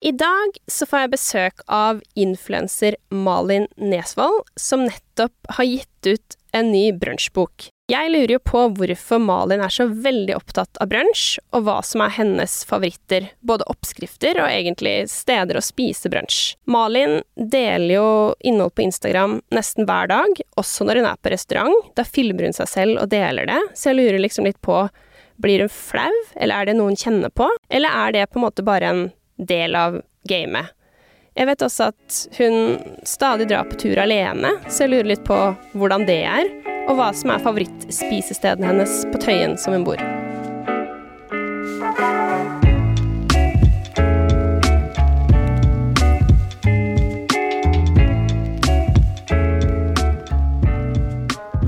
I dag så får jeg besøk av influenser Malin Nesvold, som nettopp har gitt ut en ny brunsjbok. Jeg lurer jo på hvorfor Malin er så veldig opptatt av brunsj, og hva som er hennes favoritter, både oppskrifter og egentlig steder å spise brunsj. Malin deler jo innhold på Instagram nesten hver dag, også når hun er på restaurant. Da filmer hun seg selv og deler det, så jeg lurer liksom litt på blir hun flau, eller er det noe hun kjenner på, eller er det på en måte bare en del av gamet. Jeg vet også at hun stadig drar på tur alene, så jeg lurer litt på hvordan det er, og hva som er favorittspisestedene hennes på Tøyen som hun bor.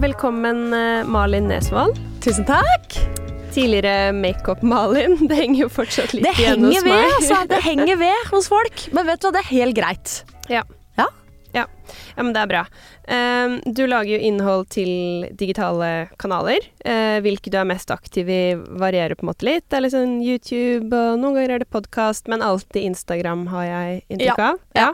Velkommen, eh, Malin Nesvold. Tusen takk. Tidligere Makeup-Malin. Det henger jo fortsatt litt Det igjen hos ved, meg. altså. Det henger ved hos folk. Men vet du hva, det er helt greit. Ja. Ja. ja. Ja, men det er bra. Um, du lager jo innhold til digitale kanaler. Uh, hvilke du er mest aktiv i, varierer på en måte litt. Det er sånn YouTube, og noen ganger er det podkast, men alltid Instagram har jeg inntrykk av. Ja.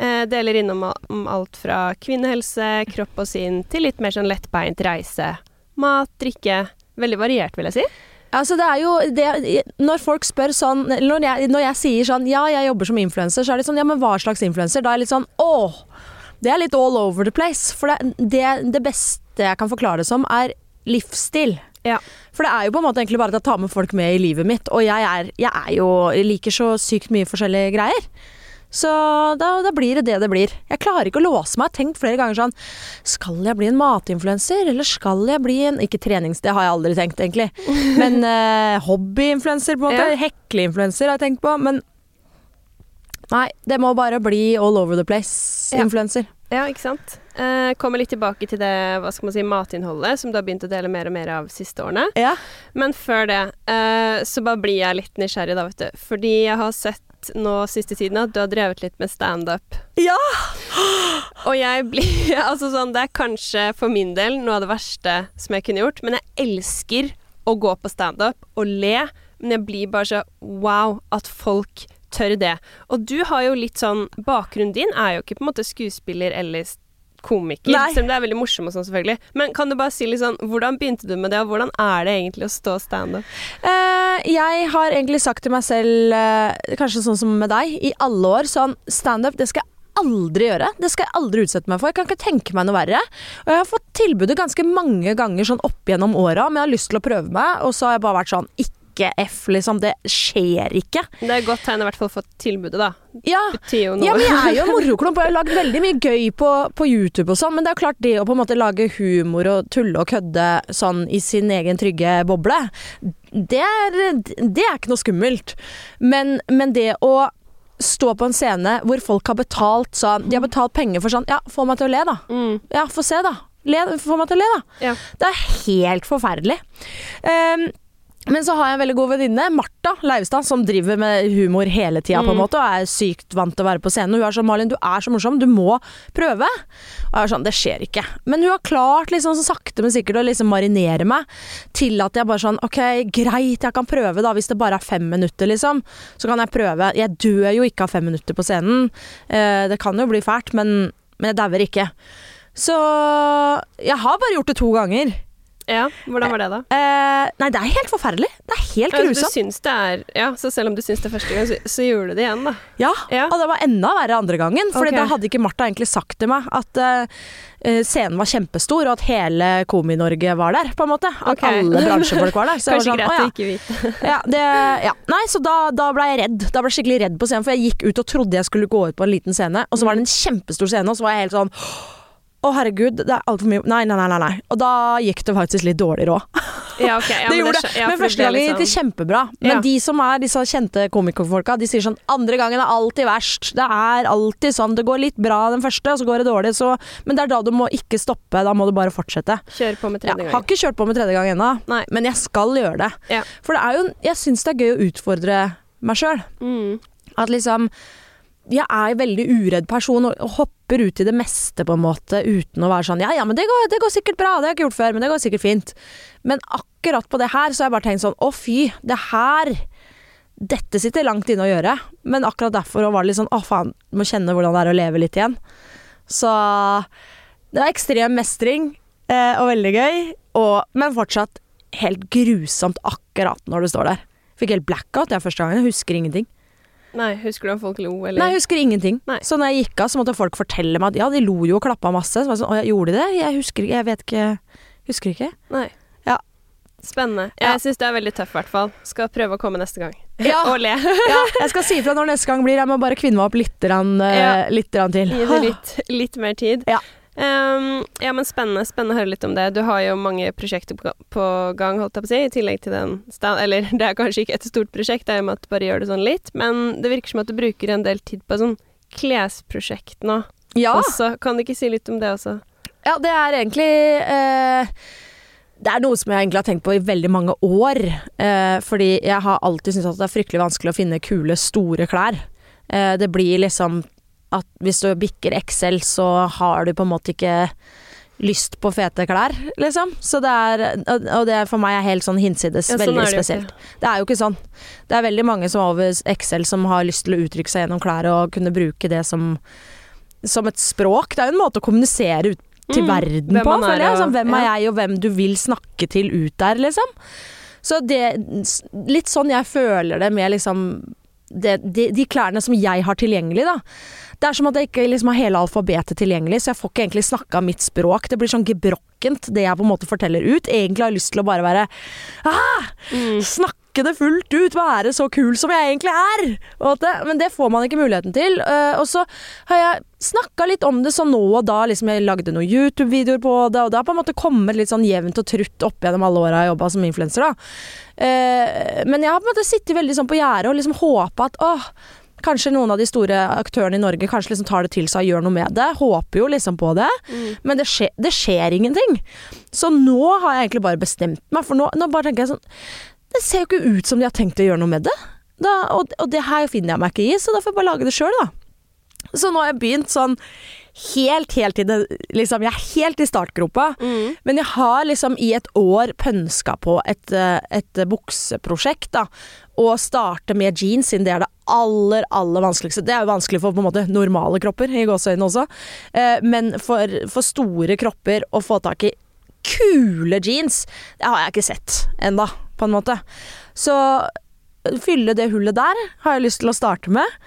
Uh, deler innom om alt fra kvinnehelse, kropp og sinn, til litt mer sånn lettbeint reise. Mat, drikke. Veldig variert, vil jeg si. Altså det er jo det, Når folk spør sånn når jeg, når jeg sier sånn Ja, jeg jobber som influenser, så er det sånn Ja, men hva slags influenser? Da er jeg litt sånn Åh! Det er litt all over the place. For det, det, det beste jeg kan forklare det som, er livsstil. Ja. For det er jo på en måte egentlig bare at jeg tar med folk med i livet mitt, og jeg er, jeg er jo jeg liker så sykt mye forskjellige greier. Så da, da blir det det det blir. Jeg klarer ikke å låse meg. Jeg har tenkt flere ganger sånn Skal jeg bli en matinfluenser, eller skal jeg bli en Ikke trenings, det har jeg aldri tenkt, egentlig. Men eh, hobbyinfluenser, på en måte. Ja. Hekleinfluenser har jeg tenkt på. Men nei, det må bare bli all over the place-influenser. Ja, ikke sant. Eh, kommer litt tilbake til det hva skal man si, matinnholdet, som du har begynt å dele mer og mer av siste årene. Ja. Men før det, eh, så bare blir jeg litt nysgjerrig, da, vet du. Fordi jeg har sett nå siste tiden at du har drevet litt med standup. Ja! Og jeg blir Altså sånn, det er kanskje for min del noe av det verste som jeg kunne gjort, men jeg elsker å gå på standup og le, men jeg blir bare så wow at folk tør det. Og du har jo litt sånn Bakgrunnen din er jo ikke på en måte skuespiller eller komiker, Nei. selv om det er veldig morsom og sånn, selvfølgelig. Men kan du bare si litt sånn Hvordan begynte du med det, og hvordan er det egentlig å stå standup? Uh, jeg har egentlig sagt til meg selv, uh, kanskje sånn som med deg, i alle år sånn Standup, det skal jeg aldri gjøre. Det skal jeg aldri utsette meg for. Jeg kan ikke tenke meg noe verre. Og jeg har fått tilbudet ganske mange ganger sånn opp gjennom åra, om jeg har lyst til å prøve meg, og så har jeg bare vært sånn ikke F, liksom. Det skjer ikke. Det er et godt tegn i hvert fall for tilbudet, da. Ja, ja, men jeg er jo en moroklump, og jeg har lagd veldig mye gøy på, på YouTube og sånn, men det er jo klart det å på en måte lage humor og tulle og kødde sånn i sin egen trygge boble, det er, det er ikke noe skummelt. Men, men det å stå på en scene hvor folk har betalt sånn De har betalt penger for sånn Ja, få meg til å le, da. Mm, Ja, få se, da. Le, få meg til å le, da. ja. Det er helt forferdelig. Ehm, men så har jeg en veldig god venninne, Martha Leivstad, som driver med humor hele tida på en Mm. måte, og er sykt vant til å være på scenen. Hun er sånn 'Malin, du er så morsom, du må prøve'. Og jeg er sånn 'Det skjer ikke'. Men hun har klart liksom så sakte, men sikkert å liksom marinere meg til at jeg bare sånn 'Ok, greit, jeg kan prøve, da, hvis det bare er fem minutter', liksom. Så kan jeg prøve. Jeg dør jo ikke av fem minutter på scenen. Eh, det kan jo bli fælt, men, men jeg dauer ikke. Så jeg har bare gjort det to ganger. Ja. Hvordan var det, da? Eh, nei, det er helt forferdelig. Det er helt Altså, du grusomt. det er Ja, så selv om du syns det første gang, så, så gjorde du det igjen, da. Ja, Ja. og det var enda verre andre gangen. For okay. da hadde ikke Martha egentlig sagt til meg at eh, eh, scenen var kjempestor, og at hele Komi-Norge var der, på en måte. At okay. alle bransjefolk var der. Så Kanskje var sånn, greit «Å, å ikke vite. Ja, det, ja. Nei, så da, da ble jeg redd. Da ble jeg skikkelig redd på scenen, for jeg gikk ut og trodde jeg skulle gå ut på en liten scene, og så var det en kjempestor scene, og så var jeg helt sånn å, herregud, det er altfor mye Nei, nei, nei, nei, nei. Og da gikk det faktisk litt dårligere råd. Ja, ok. Ja, det gjorde det. ja, men første gangen gikk det sånn- kjempebra. Men de som er disse kjente komikerfolka, de sier sånn andre gangen er alltid verst. Det er alltid sånn. Det går litt bra den første, og så går det dårlig. Så, men det er da du må ikke stoppe. Da må du bare fortsette. Kjør på med tredje Ja, Jeg har ikke kjørt på med tredje gang ennå, men jeg skal gjøre det. Ja. For det er jo Jeg syns det er gøy å utfordre meg sjøl. Mm. At liksom jeg er en veldig uredd person og hopper ut i det meste på en måte uten å være sånn Ja, ja, men det går, det går sikkert bra, det har jeg ikke gjort før, men det går sikkert fint. Men akkurat på det her så har jeg bare tenkt sånn Å, fy, det her dette sitter langt inne å gjøre, men akkurat derfor var det litt sånn Å, faen, må kjenne hvordan det er å leve litt igjen. Så det var ekstrem mestring eh, og veldig gøy, og, men fortsatt helt grusomt akkurat når du står der. Fikk helt blackout er første gangen. Jeg husker ingenting. Nei, husker du om folk lo, eller? Nei, jeg husker ingenting. Nei. Så når jeg gikk av, så måtte folk fortelle meg at ja, de lo jo og klappa masse. Så var jeg sånn, å, gjorde de det? Jeg husker ikke, jeg vet ikke. Husker ikke. Nei. Ja. Spennende. Ja. Jeg syns det er veldig tøff, i hvert fall. Skal prøve å komme neste gang. Ja. og le. Ja, jeg skal si ifra når neste gang blir. Jeg må bare kvinne meg opp litt, grann, eh, Ja. litt til. Gi det litt, litt mer tid. Ja. Ehm, ja, men spennende. Spennende å høre litt om det. Du har jo mange prosjekter på, på gang, holdt jeg på å si, i tillegg til den stand... Eller det er kanskje ikke et stort prosjekt, det er jo med at du bare gjør det sånn litt, men det virker som at du bruker en del tid på sånn klesprosjekt nå Ja, også. Kan du ikke si litt om det også? ja det er egentlig eh, Det er noe som jeg egentlig har tenkt på i veldig mange år. Eh, fordi jeg har alltid syntes at det er fryktelig vanskelig å finne kule, store klær. Eh, det blir liksom at hvis du bikker XL, så har du på en måte ikke lyst på fete klær, liksom. Så det er Og det er for meg er helt sånn hinsides Ja, sånn veldig det spesielt. Det er jo ikke sånn. Det er veldig mange som er over XL som har lyst til å uttrykke seg gjennom klær og kunne bruke det som som et språk. Det er jo en måte å kommunisere ut til Mm, verden på, er, føler jeg. Sånn, hvem er ja. jeg, og hvem du vil snakke til ut der, liksom. Så det Litt sånn jeg føler det med liksom det, de, de klærne som jeg har tilgjengelig, da. Det er som at jeg ikke liksom har hele alfabetet tilgjengelig, så jeg får ikke egentlig snakka mitt språk. Det blir sånn gebrokkent, det jeg på en måte forteller ut. Egentlig har jeg lyst til å bare være ah, Mm. Snakke det fullt ut, være så kul som jeg egentlig er. Det, men det får man ikke muligheten til. Eh, og så har jeg snakka litt om det sånn nå og da. Liksom jeg lagde noen YouTube-videoer på det, og det har på en måte kommet litt sånn jevnt og trutt opp gjennom alle åra jeg jobba som influenser. da. Eh, men jeg har på en måte sittet veldig sånn på gjerdet og liksom håpa at åh, Kanskje noen av de store aktørene i Norge kanskje liksom tar det til seg og gjør noe med det. Håper jo liksom på det. Mm. Men det skjer, det skjer ingenting. Så nå har jeg egentlig bare bestemt meg, for nå, nå bare tenker jeg sånn Det ser jo ikke ut som de har tenkt å gjøre noe med det. Da, og, og det her finner jeg meg ikke i, så da får jeg bare lage det sjøl, da. Så nå har jeg begynt sånn helt, helt i det Liksom, jeg er helt i startgropa. Mm. Men jeg har liksom i et år pønska på et, eh, et bukseprosjekt, da. Og starte med jeans, siden det er det aller, aller vanskeligste. Det er jo vanskelig for på en måte normale kropper, i gåseøynene også. Eh, men for, for store kropper å få tak i kule jeans, det har jeg ikke sett enda, på en måte. Så fylle det hullet der har jeg lyst til å starte med.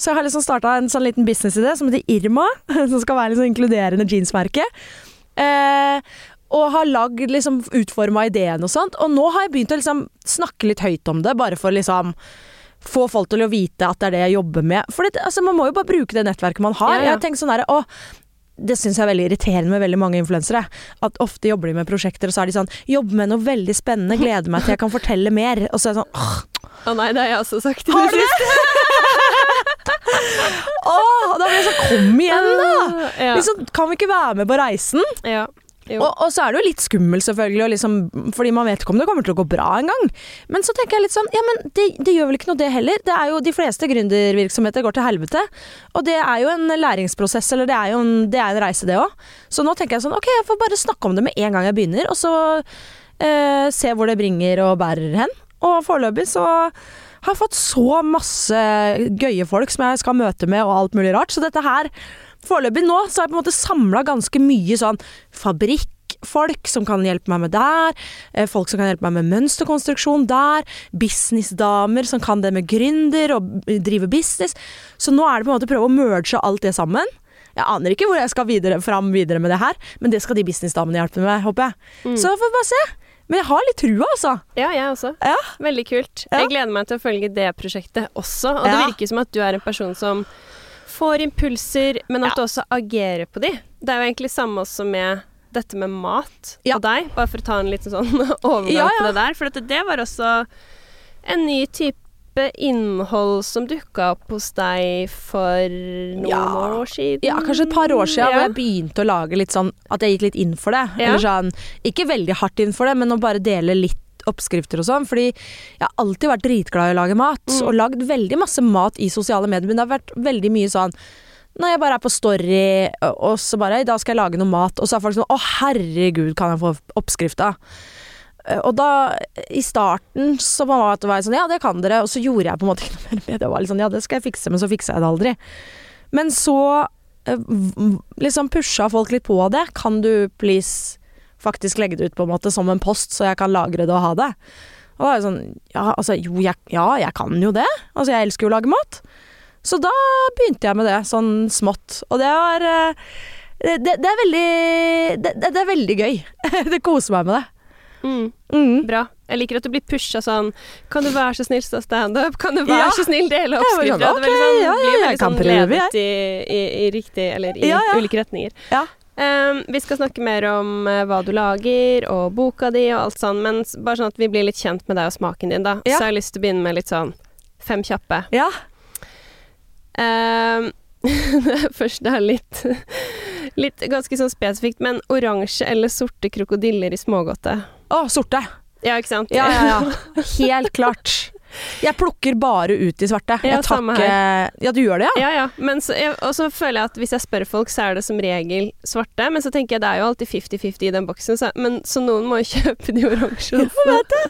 Så jeg har liksom starta en sånn liten businessidé som heter Irma, som skal være sånn inkluderende jeansmerke. Eh, og har lagd, liksom utforma ideen og sånt. Og nå har jeg begynt å liksom snakke litt høyt om det, bare for liksom få folk til å vite at det er det jeg jobber med. For det, altså, man må jo bare bruke det nettverket man har. Ja, ja. Jeg har tenkt sånn her, å, det syns jeg er veldig irriterende med veldig mange influensere. At ofte jobber de med prosjekter, og så er de sånn Jobber med noe veldig spennende, gleder meg til jeg kan fortelle mer. Og så er det sånn åh, Å nei, det har jeg også sagt. Du det? åh, Da blir jeg sånn Kom igjen, da! Ja. Liksom, kan vi ikke være med på reisen? ja. Og, og så er det jo litt skummelt, selvfølgelig, liksom, fordi man vet ikke om det kommer til å gå bra engang. Men så tenker jeg litt sånn, ja men det, det gjør vel ikke noe det heller. Det er jo De fleste gründervirksomheter går til helvete. Og det er jo en læringsprosess, eller det er jo en, det er en reise, det òg. Så nå tenker jeg sånn, ok, jeg får bare snakke om det med en gang jeg begynner, og så eh, se hvor det bringer og bærer hen. Og foreløpig så har jeg fått så masse gøye folk som jeg skal møte med, og alt mulig rart. Så dette her Foreløpig nå så har jeg på en måte samla ganske mye sånn fabrikkfolk som kan hjelpe meg med der, eh, folk som kan hjelpe meg med mønsterkonstruksjon der, businessdamer som kan det med gründer og drive business. Så nå er det på en måte å prøve å merge alt det sammen. Jeg aner ikke hvor jeg skal videre, fram videre med det her, men det skal de businessdamene hjelpe meg med, håper jeg. Mm. Så får vi bare se. Men jeg har litt trua, altså. Ja, jeg også. Ja. Veldig kult. Ja. Jeg gleder meg til å følge det prosjektet også. Og Ja. det virker som at du er en person som får impulser, men at Ja. du også agerer på de. Det er jo egentlig samme også med dette med mat Ja. og deg, bare for å ta en liten sånn overgang Ja, på det der. For at det var også en ny type innhold som dukka opp hos deg for noen år siden. Ja, kanskje et par år siden hvor jeg begynte å lage litt sånn At jeg gikk litt inn for det. Eller sånn, ikke veldig hardt inn for det, men å bare dele litt oppskrifter og sånn. Fordi jeg har alltid vært dritglad i å lage mat, Mm. og lagd veldig masse mat i sosiale medier. Men det har vært veldig mye sånn når jeg bare er på story, og så bare I dag skal jeg lage noe mat, og så er folk sånn Å, herregud, kan jeg få oppskrifta? Eh, Og da, i starten, så var det jeg sånn Ja, det kan dere. Og så gjorde jeg på en måte ikke noe mer med det. Det var litt sånn, ja, det skal jeg fikse, men så fiksa jeg det aldri. Men så eh, liksom pusha folk litt på det. Kan du please faktisk legge det ut på en måte som en post, så jeg kan lagre det og ha det? Og da var jeg sånn Ja, altså, jo, jeg, ja, jeg kan jo det. Altså, jeg elsker jo å lage mat. Så da begynte jeg med det, sånn smått. Og det var eh, det, det, det er veldig det, det, det er veldig gøy. det koser meg med det. Mm, Mm. bra. Jeg liker at du blir pusha sånn Kan du være så snill stå standup? Kan du være Ja. så snill dele oppskrifter? sånn, det er veldig sånn, ja, ja, blir sånn ledet i, i, i riktig Eller i Ja, ja. ulike retninger. Ja. Um, vi skal snakke mer om uh, hva du lager, og boka di og alt sånn, men bare sånn at vi blir litt kjent med deg og smaken din, da. Ja. Så jeg har lyst til å begynne med litt sånn fem kjappe. Ja. Um, Først det er litt Litt ganske sånn spesifikt, men oransje eller sorte krokodiller i smågodte? Å, sorte. Ja, ikke sant? Ja, ja, ja. Helt klart. Jeg plukker bare ut de svarte. Ja, Jeg tar ikke Ja, du gjør det, ja? Ja, ja. Men så, jeg, og så føler jeg at hvis jeg spør folk, så er det som regel svarte. Men så tenker jeg det er jo alltid 50-50 i den boksen, så, men, så noen må jo kjøpe de oransje. også.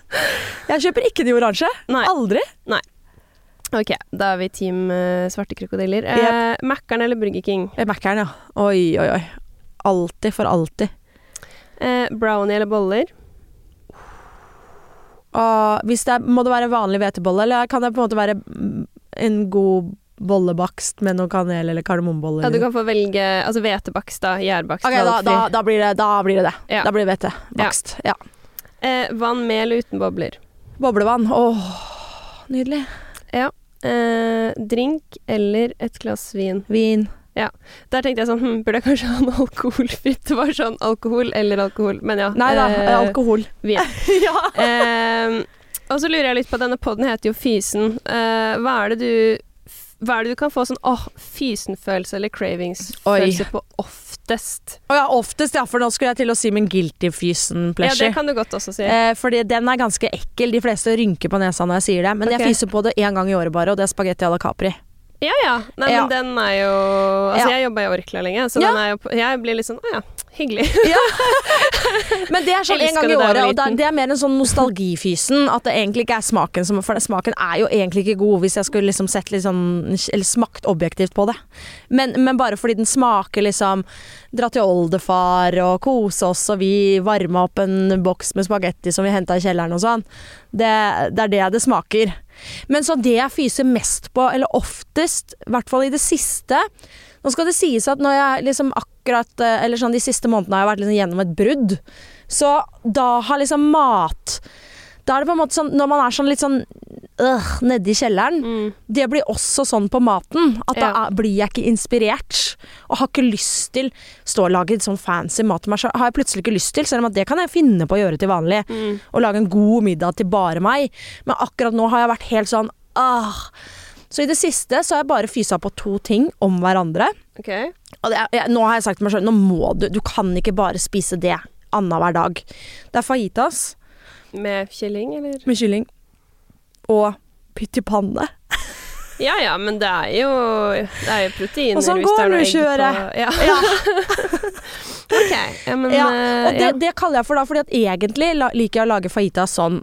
Jeg kjøper ikke de oransje. Nei. Aldri. Ok, da er vi team uh, svarte krokodiller. Uh, Mækkern eller Burger King? Eh, Mækkern, ja. Oi, oi, oi. Alltid for alltid. Eh, brownie eller boller? Og hvis det er, må det være vanlig hvetebolle, eller kan det på en måte være en god bollebakst med noe kanel eller kardemommeboller? Ja, du kan få velge altså hvetebakst, da. Gjærbakst. Ok, da, da, da, blir det, da blir det det. Ja. Da blir det hvetebakst. Ja. Eh, vann med eller uten bobler? Boblevann. Åh, nydelig. Eh, drink eller et glass vin? Vin. Der tenkte jeg sånn hm, Burde jeg kanskje ha noe alkoholfritt? Det var sånn alkohol eller alkohol. Men ja. Nei da, eh, alkohol. vin. ja. Eh, og så lurer jeg litt på Denne podden heter jo Fysen. Eh, hva er det du hva er det du kan få sånn åh, fysenfølelse eller cravingsfølelse på oftest? Å ja, oftest, ja, for nå skulle jeg til å si min guilty fysen Ja, det kan du godt også si. Eh, fordi den er ganske ekkel. De fleste rynker på nesa når jeg sier det. Men okay. jeg fyser på det én gang i året bare, og det er spagetti à la Capri. Ja ja. Nei, men den er jo Altså, jeg jobba i Orkla lenge, så den er jo Jeg blir litt sånn å ja, hyggelig. Men det er sånn en gang i året, og det, er mer en sånn nostalgifysen. At det egentlig ikke er smaken som For smaken er jo egentlig ikke god, hvis jeg skulle liksom sett litt sånn Eller smakt objektivt på det. Men, men bare fordi den smaker liksom Dra til oldefar og kose oss, og vi varma opp en boks med spagetti som vi henta i kjelleren og sånn. Det, det er det det smaker. Men så det jeg fyser mest på, eller oftest, i hvert fall i det siste Nå skal det sies at når jeg liksom akkurat eh, Eller sånn de siste månedene har jeg vært liksom gjennom et brudd. Så da har liksom mat Da er det på en måte sånn Når man er sånn litt sånn øh, nedi kjelleren Mm. Det blir også sånn på maten. At da er, blir jeg ikke inspirert. Og har ikke lyst til Stå og lage sånn fancy mat til meg sjøl. Har jeg plutselig ikke lyst til, selv om at det kan jeg finne på å gjøre til vanlig. Mm. Å lage en god middag til bare meg. Men akkurat nå har jeg vært helt sånn ah. Så i det siste så har jeg bare fysa på to ting om hverandre. Okay. Og det jeg, nå har jeg sagt til meg selv, nå må du Du kan ikke bare spise det annenhver dag. Det er fajitas Med kylling, eller? med kylling og pytt i panne. Ja ja, men det er jo, det er jo proteiner Og sånn går det kjøret. Ja, Ja, ok. Ja, men ja. eh, Og det, det kaller jeg for da, fordi at egentlig liker jeg å lage fajitas sånn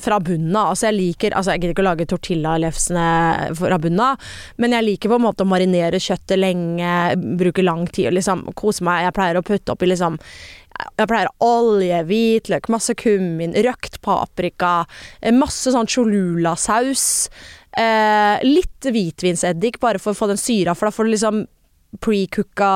fra bunnen av. Altså jeg liker Altså jeg gidder ikke å lage tortillalefsene fra bunnen av, men jeg liker på en måte å marinere kjøttet lenge, bruke lang tid og liksom kose meg. Jeg pleier å putte oppi liksom jeg pleier olje, hvitløk, masse kummin, røkt paprika, eh, masse sånn cholula-saus. Eh, litt hvitvinseddik, bare for å få den syra, for da får du liksom pre-cooka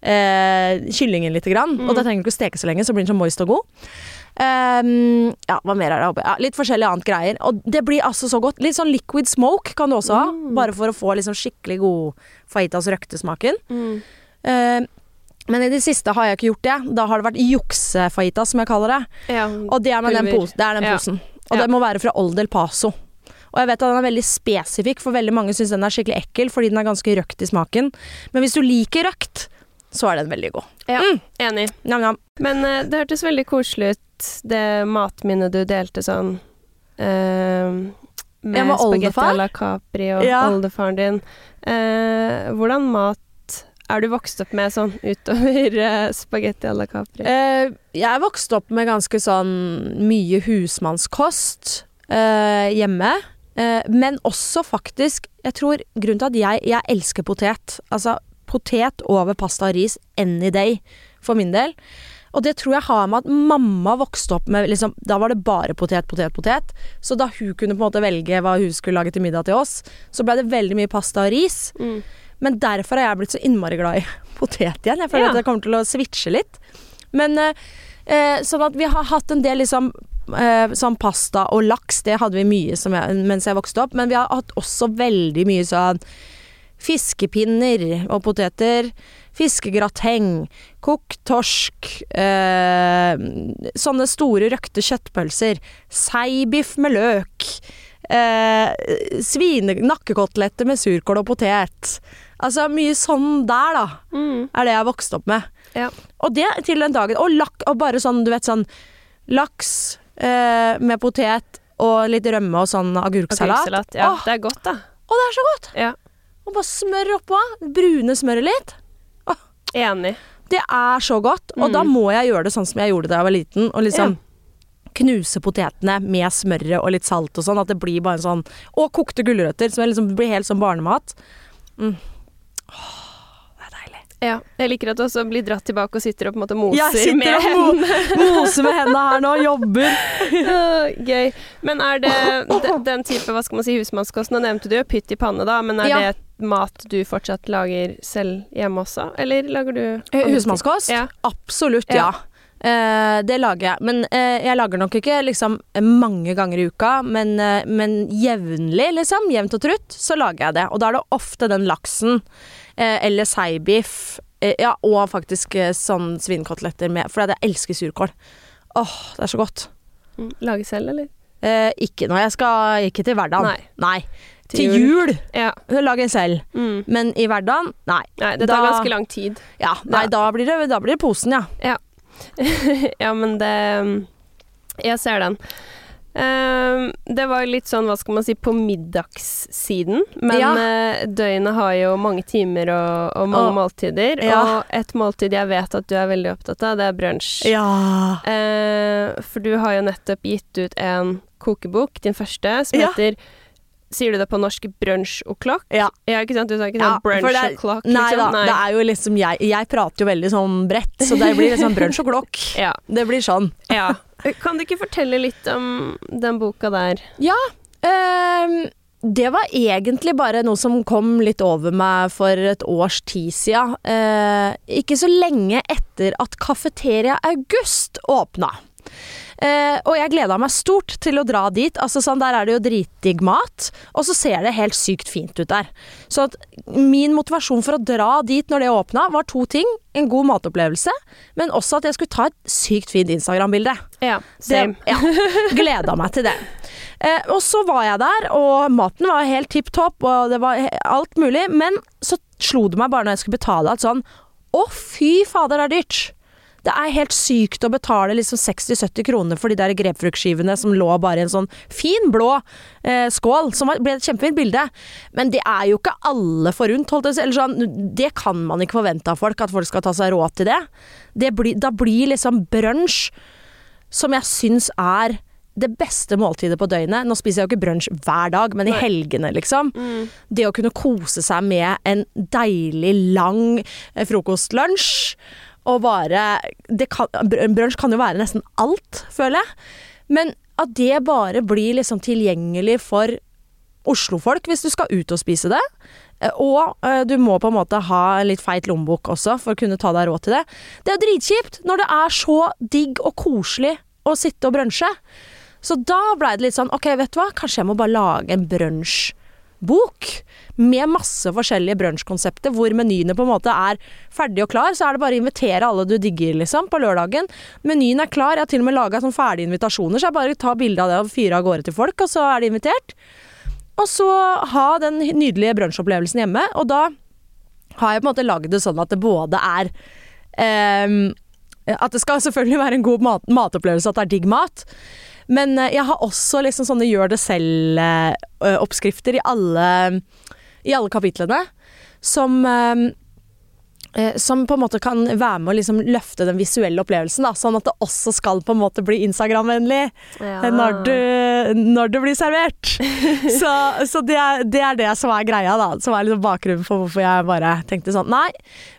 eh, kyllingen lite grann. Og da trenger du ikke å steke så lenge, så blir den så moist og god. Ehm, ja, hva mer er det? Ja, litt forskjellig annet greier. Og det blir altså så godt. Litt sånn liquid smoke kan du også ha, bare for å få liksom skikkelig god fajitas røktesmaken. Mm. Uh, men i det siste har jeg ikke gjort det. Da har det vært juksefajitas, som jeg kaller det. ja. Og det er, med den, pose, det er den posen. Og det må være fra Old El Paso. Og jeg vet at den er veldig spesifikk, for veldig mange syns den er skikkelig ekkel fordi den er ganske røkt i smaken. Men hvis du liker røkt, så er den veldig god. ja. Mm. Enig. Nam, nam. Men uh, det hørtes veldig koselig ut, det matminnet du delte sånn eh, med, Ja, med spagetti à la Capri og Ja. oldefaren din. Eh, hvordan mat er du vokst opp med sånn utover uh, spagetti à la Capri? Eh, jeg vokst opp med ganske sånn mye husmannskost eh, hjemme. Eh, men også faktisk Jeg tror grunnen til at jeg, jeg elsker potet Altså potet over pasta og ris any day, for min del. Og det tror jeg har med at mamma vokste opp med liksom, Da var det bare potet, potet, potet. Så da hun kunne på en måte velge hva hun skulle lage til middag til oss, så ble det veldig mye pasta og ris. Mm. Men derfor har jeg blitt så innmari glad i potet igjen. Jeg føler Ja. at jeg kommer til å switche litt. Men eh, eh, sånn at vi har hatt en del liksom eh, sånn pasta og laks, det hadde vi mye som jeg, mens jeg vokste opp. Men vi har hatt også veldig mye sånn fiskepinner og poteter. Fiskegrateng, kokt torsk, eh, sånne store røkte kjøttpølser, seibiff med løk, eh, svine, nakkekoteletter med surkål og potet. Altså mye sånn der, da, Mm. er det jeg har vokst opp med. Ja. Og det til den dagen. Og, lak, og bare sånn, du vet sånn laks eh, med potet og litt rømme og sånn agurksalat. Agurksalat. Ja, Åh, det er godt, da. og det er så godt! Ja. Og bare smør oppå. Brune smøret litt. Enig. Det er så godt, og Mm. da må jeg gjøre det sånn som jeg gjorde da jeg var liten. Og liksom knuse potetene med smøret og litt salt og sånn, at det blir bare en sånn Og kokte gulrøtter, som liksom blir helt sånn barnemat. Mm. Åh. Ja. Jeg liker at du også blir dratt tilbake og sitter og på en måte moser Jeg sitter med og mo moser med hendene her nå, jobber. Uh, Gøy. Men er det de, den type hva skal man si, husmannskost Nå nevnte du jo pytt i panne, da, men er Ja. det mat du fortsatt lager selv hjemme også, eller lager du Eh, Husmannskost? Ja. Absolutt, ja. Eh, det lager jeg. Men uh, jeg lager nok ikke liksom mange ganger i uka, men, uh, men jevnlig, liksom, jevnt og trutt, så lager jeg det. Og da er det ofte den laksen, eller seibiff, ja, og faktisk sånn svinekoteletter med, for jeg elsker surkål. Åh, det er så godt. Mm, Lage selv, eller? Ikke når jeg skal Ikke til hverdagen. Nei. Nei. Til jul Ja. lager en selv. Mm. Men i hverdagen, nei. Nei, det tar Da- ganske lang tid. Ja, nei, Ja. Da, blir det, da blir det posen, ja. ja, men det Jeg ser den. Uh, det var litt sånn, hva skal man si, på middagssiden. Men Ja. uh, døgnet har jo mange timer og, og mange Og- måltider. ja. Og et måltid jeg vet at du er veldig opptatt av, det er brunsj. Ja. Uh, for du har jo nettopp gitt ut en kokebok, din første, som Ja. heter Sier du det på norsk brunsj o'clock? Ja. Ja, ikke sant? Du sa ikke Ja, sånn brunch for det er- o'clock, Nei da, Nei. det er jo liksom jeg Jeg prater jo veldig sånn bredt, så det blir liksom brunch og klokk. Ja. Det blir sånn. ja. Kan du ikke fortelle litt om den boka der? Ja. Um, det var egentlig bare noe som kom litt over meg for et års tid siden. Uh, ikke så lenge etter at Kafeteria August åpna. Eh, og jeg gleda meg stort til å dra dit. Altså sånn, Der er det jo dritdigg mat, og så ser det helt sykt fint ut der. Så at min motivasjon for å dra dit når det åpna, var to ting. En god matopplevelse, men også at jeg skulle ta et sykt fint Instagram-bilde. Ja, same. Det, ja, gleda meg til det. Eh, og så var jeg der, og maten var helt tipp topp, og det var alt mulig. Men så slo det meg bare når jeg skulle betale at sånn Å, fy fader, det er dyrt! Det er helt sykt å betale liksom 60-70 kroner for de der grepfruktskivene som lå bare i en sånn fin blå eh, skål, som var, ble et kjempefint bilde. Men det er jo ikke alle forunt, holdt jeg på sånn, det kan man ikke forvente av folk, at folk skal ta seg råd til det. det blir, da blir liksom brunsj som jeg syns er det beste måltidet på døgnet. Nå spiser jeg jo ikke brunsj hver dag, men i helgene, liksom. Mm. Det å kunne kose seg med en deilig, lang eh, frokostlunsj. Og bare kan, Brunsj kan jo være nesten alt, føler jeg. Men at det bare blir liksom tilgjengelig for Oslo-folk hvis du skal ut og spise det. Og eh, du må på en måte ha litt feit lommebok også for å kunne ta deg råd til det. Det er dritkjipt når det er så digg og koselig å sitte og brunsje. Så da blei det litt sånn ok, vet du hva, kanskje jeg må bare lage en brunsjbok med masse forskjellige brunsjkonsepter, hvor menyene på en måte er ferdig og klar. Så er det bare å invitere alle du digger, liksom, på lørdagen. Menyen er klar, jeg har til og med laga sånn ferdige invitasjoner, så jeg bare tar bilde av det og fyrer av gårde til folk, og så er de invitert. Og så ha den nydelige brunsjopplevelsen hjemme, og da har jeg på en måte lagd det sånn at det både er ehm, At det skal selvfølgelig være en god mat matopplevelse, at det er digg mat. Men eh, jeg har også liksom sånne gjør det selv-oppskrifter i alle, i alle kapitlene. Som eh, eh, som på en måte kan være med å liksom løfte den visuelle opplevelsen, da, sånn at det også skal på en måte bli Instagram-vennlig Ja. når, du, når det blir servert. så så det, er, det er det som er greia, da. Som er liksom bakgrunnen for hvorfor jeg bare tenkte sånn Nei,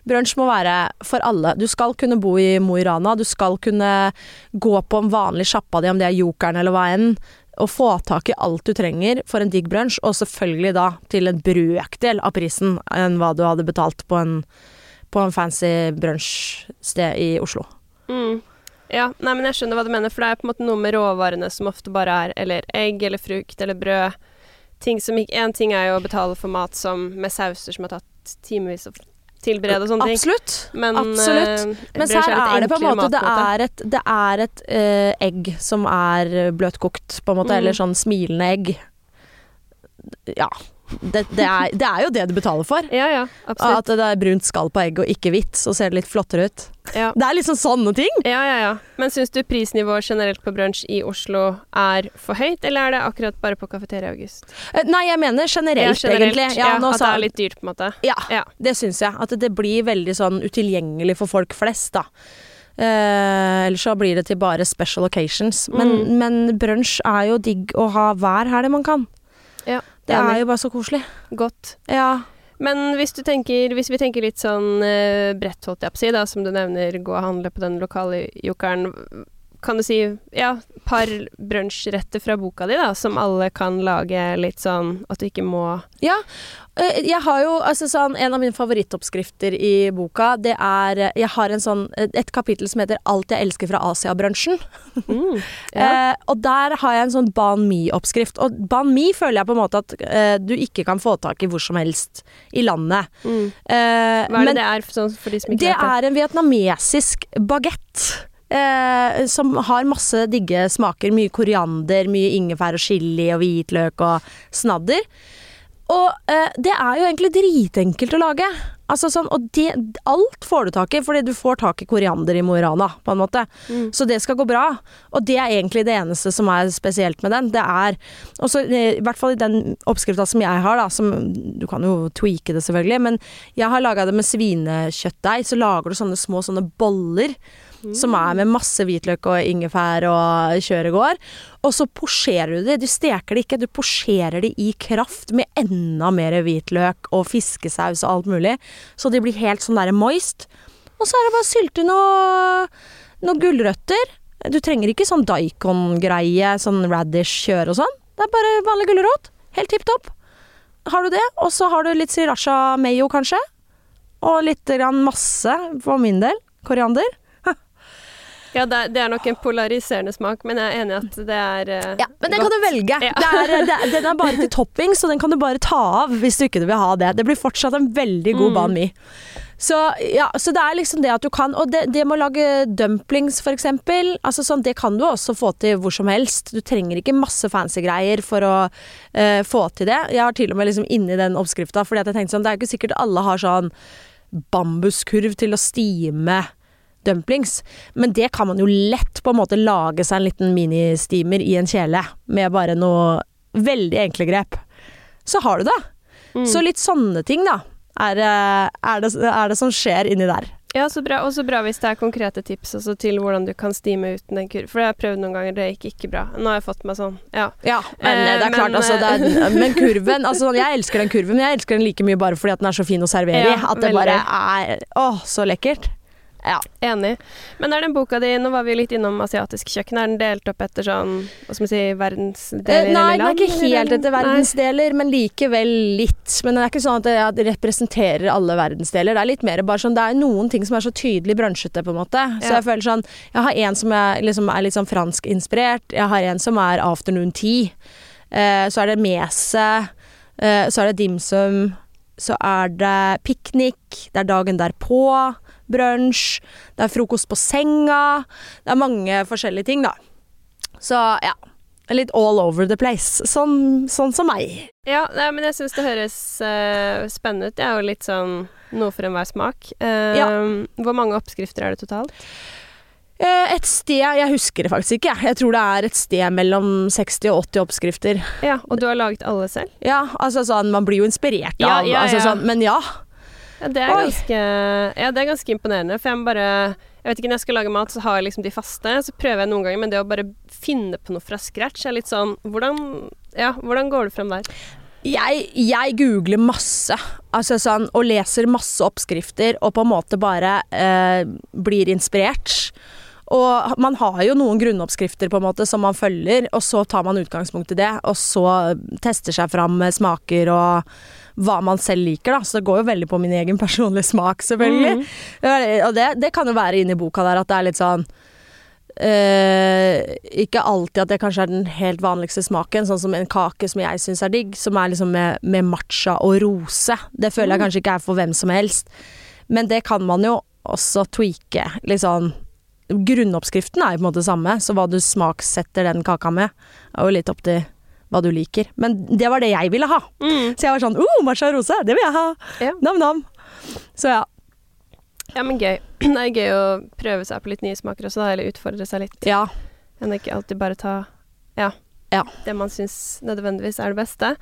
brunsj må være for alle. Du skal kunne bo i Mo i Rana. Du skal kunne gå på en vanlig sjappa di, om det er Jokeren eller hva enn, og få tak i alt du trenger for en digg brunsj, og selvfølgelig da til en brøkdel av prisen enn hva du hadde betalt på en, på en fancy brunsjsted i Oslo. Mm. Ja, nei, men jeg skjønner hva du mener, for det er på en måte noe med råvarene som ofte bare er eller egg eller frukt eller brød. Ting som En ting er jo å betale for mat som med sauser som har tatt timevis å tilberede og sånne ting. Absolutt. Men, absolutt. Uh, Men brunsj her er det på en måte Det er et, det er et uh, egg som er bløtkokt, på en måte, Mm. eller sånn smilende egg. Ja. Det, det, er, det er jo det du betaler for. Ja, ja, absolutt. At det er brunt skall på egg og ikke hvitt, så ser det litt flottere ut. Ja. Det er liksom sånne ting. Ja, ja, ja. Men syns du prisnivået generelt på brunsj i Oslo er for høyt, eller er det akkurat bare på Kafeteria August? Eh, Nei, jeg mener generelt, Ja, egentlig. Ja, at det er litt dyrt, på en måte. Ja, Ja. det syns jeg. At det blir veldig sånn utilgjengelig for folk flest, da. Eh, ellers så blir det til bare special occasions. Men, Mm. men brunsj er jo digg å ha hver helg man kan. Det er jo bare så koselig. Godt. Ja. Men hvis, du tenker, hvis vi tenker litt sånn uh, bredt, holdt jeg på å si, da, som du nevner, gå og handle på den lokale jokeren, kan du si ja, par brunsjretter fra boka di, da, som alle kan lage litt sånn at du ikke må Ja. eh, Jeg har jo altså sånn En av mine favorittoppskrifter i boka, det er eh, Jeg har en sånn et kapittel som heter 'Alt jeg elsker fra Asia-bransjen'. mm. ja. Eh, og der har jeg en sånn ban mi-oppskrift. Og ban mi føler jeg på en måte at eh, du ikke kan få tak i hvor som helst i landet. Mm. Eh, Hva er men det det er, sånn, for de som ikke det vet det? er en vietnamesisk bagett. Eh, som har masse digge smaker. Mye koriander, mye ingefær og chili og hvitløk og snadder. Og eh, det er jo egentlig dritenkelt å lage. Altså sånn, og det, alt får du tak i, fordi du får tak i koriander i Mo i Rana, på en måte. Mm. Så det skal gå bra. Og det er egentlig det eneste som er spesielt med den. Det er også, eh, I hvert fall i den oppskrifta som jeg har, da, som Du kan jo tweake det selvfølgelig, men jeg har laga det med svinekjøttdeig. Så lager du sånne små sånne boller som er med masse hvitløk og ingefær og kjøregård. Og så posjerer du det. Du steker det ikke, du posjerer det i kraft med enda mer hvitløk og fiskesaus og alt mulig. Så de blir helt sånn derre moist. Og så er det bare å sylte noe, noe gulrøtter. Du trenger ikke sånn daikon-greie, sånn radish-kjør og sånn. Det er bare vanlig gulrot. Helt tipp topp. Har du det, og så har du litt sriracha mayo, kanskje. Og litt grann masse, for min del, koriander. Ja, det er, det er nok en polariserende smak, men jeg er enig i at det er uh, Ja, men den kan du velge. Ja. Det er, det, den er bare til topping, så den kan du bare ta av hvis du ikke vil ha det. Det blir fortsatt en veldig god Mm. banh mi. Så, ja, så det er liksom det at du kan Og det, det med å lage dumplings, for eksempel, altså sånn, det kan du også få til hvor som helst. Du trenger ikke masse fancy greier for å uh, få til det. Jeg har til og med liksom inni den oppskrifta, fordi at jeg tenkte sånn, det er jo ikke sikkert alle har sånn bambuskurv til å stime dumplings. Men det kan man jo lett på en måte lage seg en liten ministimer i en kjele, med bare noe veldig enkle grep. Så har du det. Mm. Så litt sånne ting, da, er, eh, er, det, er det som skjer inni der. Ja, så bra. Og så bra hvis det er konkrete tips også til hvordan du kan stime uten en kurv. For det har jeg prøvd noen ganger, det gikk ikke bra. Nå har jeg fått meg sånn, ja. Ja, men Eh, eh, det er klart, men, altså, det er, men kurven altså, sånn, Jeg elsker den kurven, men jeg elsker den like mye bare fordi den er så fin å servere i. Ja, At det veldig. bare er Å, så lekkert. Ja. Enig. Men er den boka di Nå var vi litt innom asiatisk kjøkken. Er den delt opp etter sånn, hva skal man si, verdensdeler Eh, Nei, eller den er ikke helt etter verdensdeler, men likevel litt. Men det er ikke sånn at jeg representerer alle verdensdeler. Det er litt mer bare sånn Det er noen ting som er så tydelig bransjete, på en måte. Så Ja. jeg føler sånn Jeg har en som er, liksom, er litt sånn franskinspirert. Jeg har en som er afternoon tea. Eh, så er det mese. Eh, så er det dimsum. Så er det piknik. Det er dagen derpå. Brunsj. Det er frokost på senga. Det er mange forskjellige ting, da. Så ja. Litt all over the place. Sånn, sånn som meg. Ja, nei, men jeg syns det høres uh, spennende ut. Det er jo litt sånn noe for enhver smak. Uh, Ja. Hvor mange oppskrifter er det totalt? Eh, Et sted Jeg husker det faktisk ikke. jeg. Tror det er et sted mellom 60 og 80 oppskrifter. Ja, og du har laget alle selv? Ja, altså sånn Man blir jo inspirert Ja, av ja, altså, sånn, Men ja. Ja, det er ganske Ja, det er ganske imponerende, for jeg må bare Jeg vet ikke, når jeg skal lage mat, så har jeg liksom de faste, så prøver jeg noen ganger, men det å bare finne på noe fra scratch er litt sånn Hvordan Ja, hvordan går du frem der? Jeg, jeg googler masse, altså sånn, og leser masse oppskrifter, og på en måte bare eh, blir inspirert. Og man har jo noen grunnoppskrifter på en måte som man følger, og så tar man utgangspunkt i det, og så tester seg fram med smaker og hva man selv liker, da. Så det går jo veldig på min egen personlige smak, selvfølgelig. Og det, det kan jo være inni boka der at det er litt sånn Uh, ikke alltid at det kanskje er den helt vanligste smaken, sånn som en kake som jeg syns er digg, som er liksom med, med matcha og rose. Det føler jeg kanskje ikke er for hvem som helst. Men det kan man jo også tweake. Sånn Grunnoppskriften er jo på en måte samme, så hva du smaksetter den kaka med, er jo litt opp til hva du liker. Men det var det jeg ville ha. Mm. Så jeg var sånn oh, matcha rose, det vil jeg ha. Ja. Nam-nam. Så ja. Ja, men gøy. Det er gøy å prøve seg på litt nye smaker også, da, eller utfordre seg litt. Ja. Enn ikke alltid bare ta ja, Ja. det man syns nødvendigvis er det beste.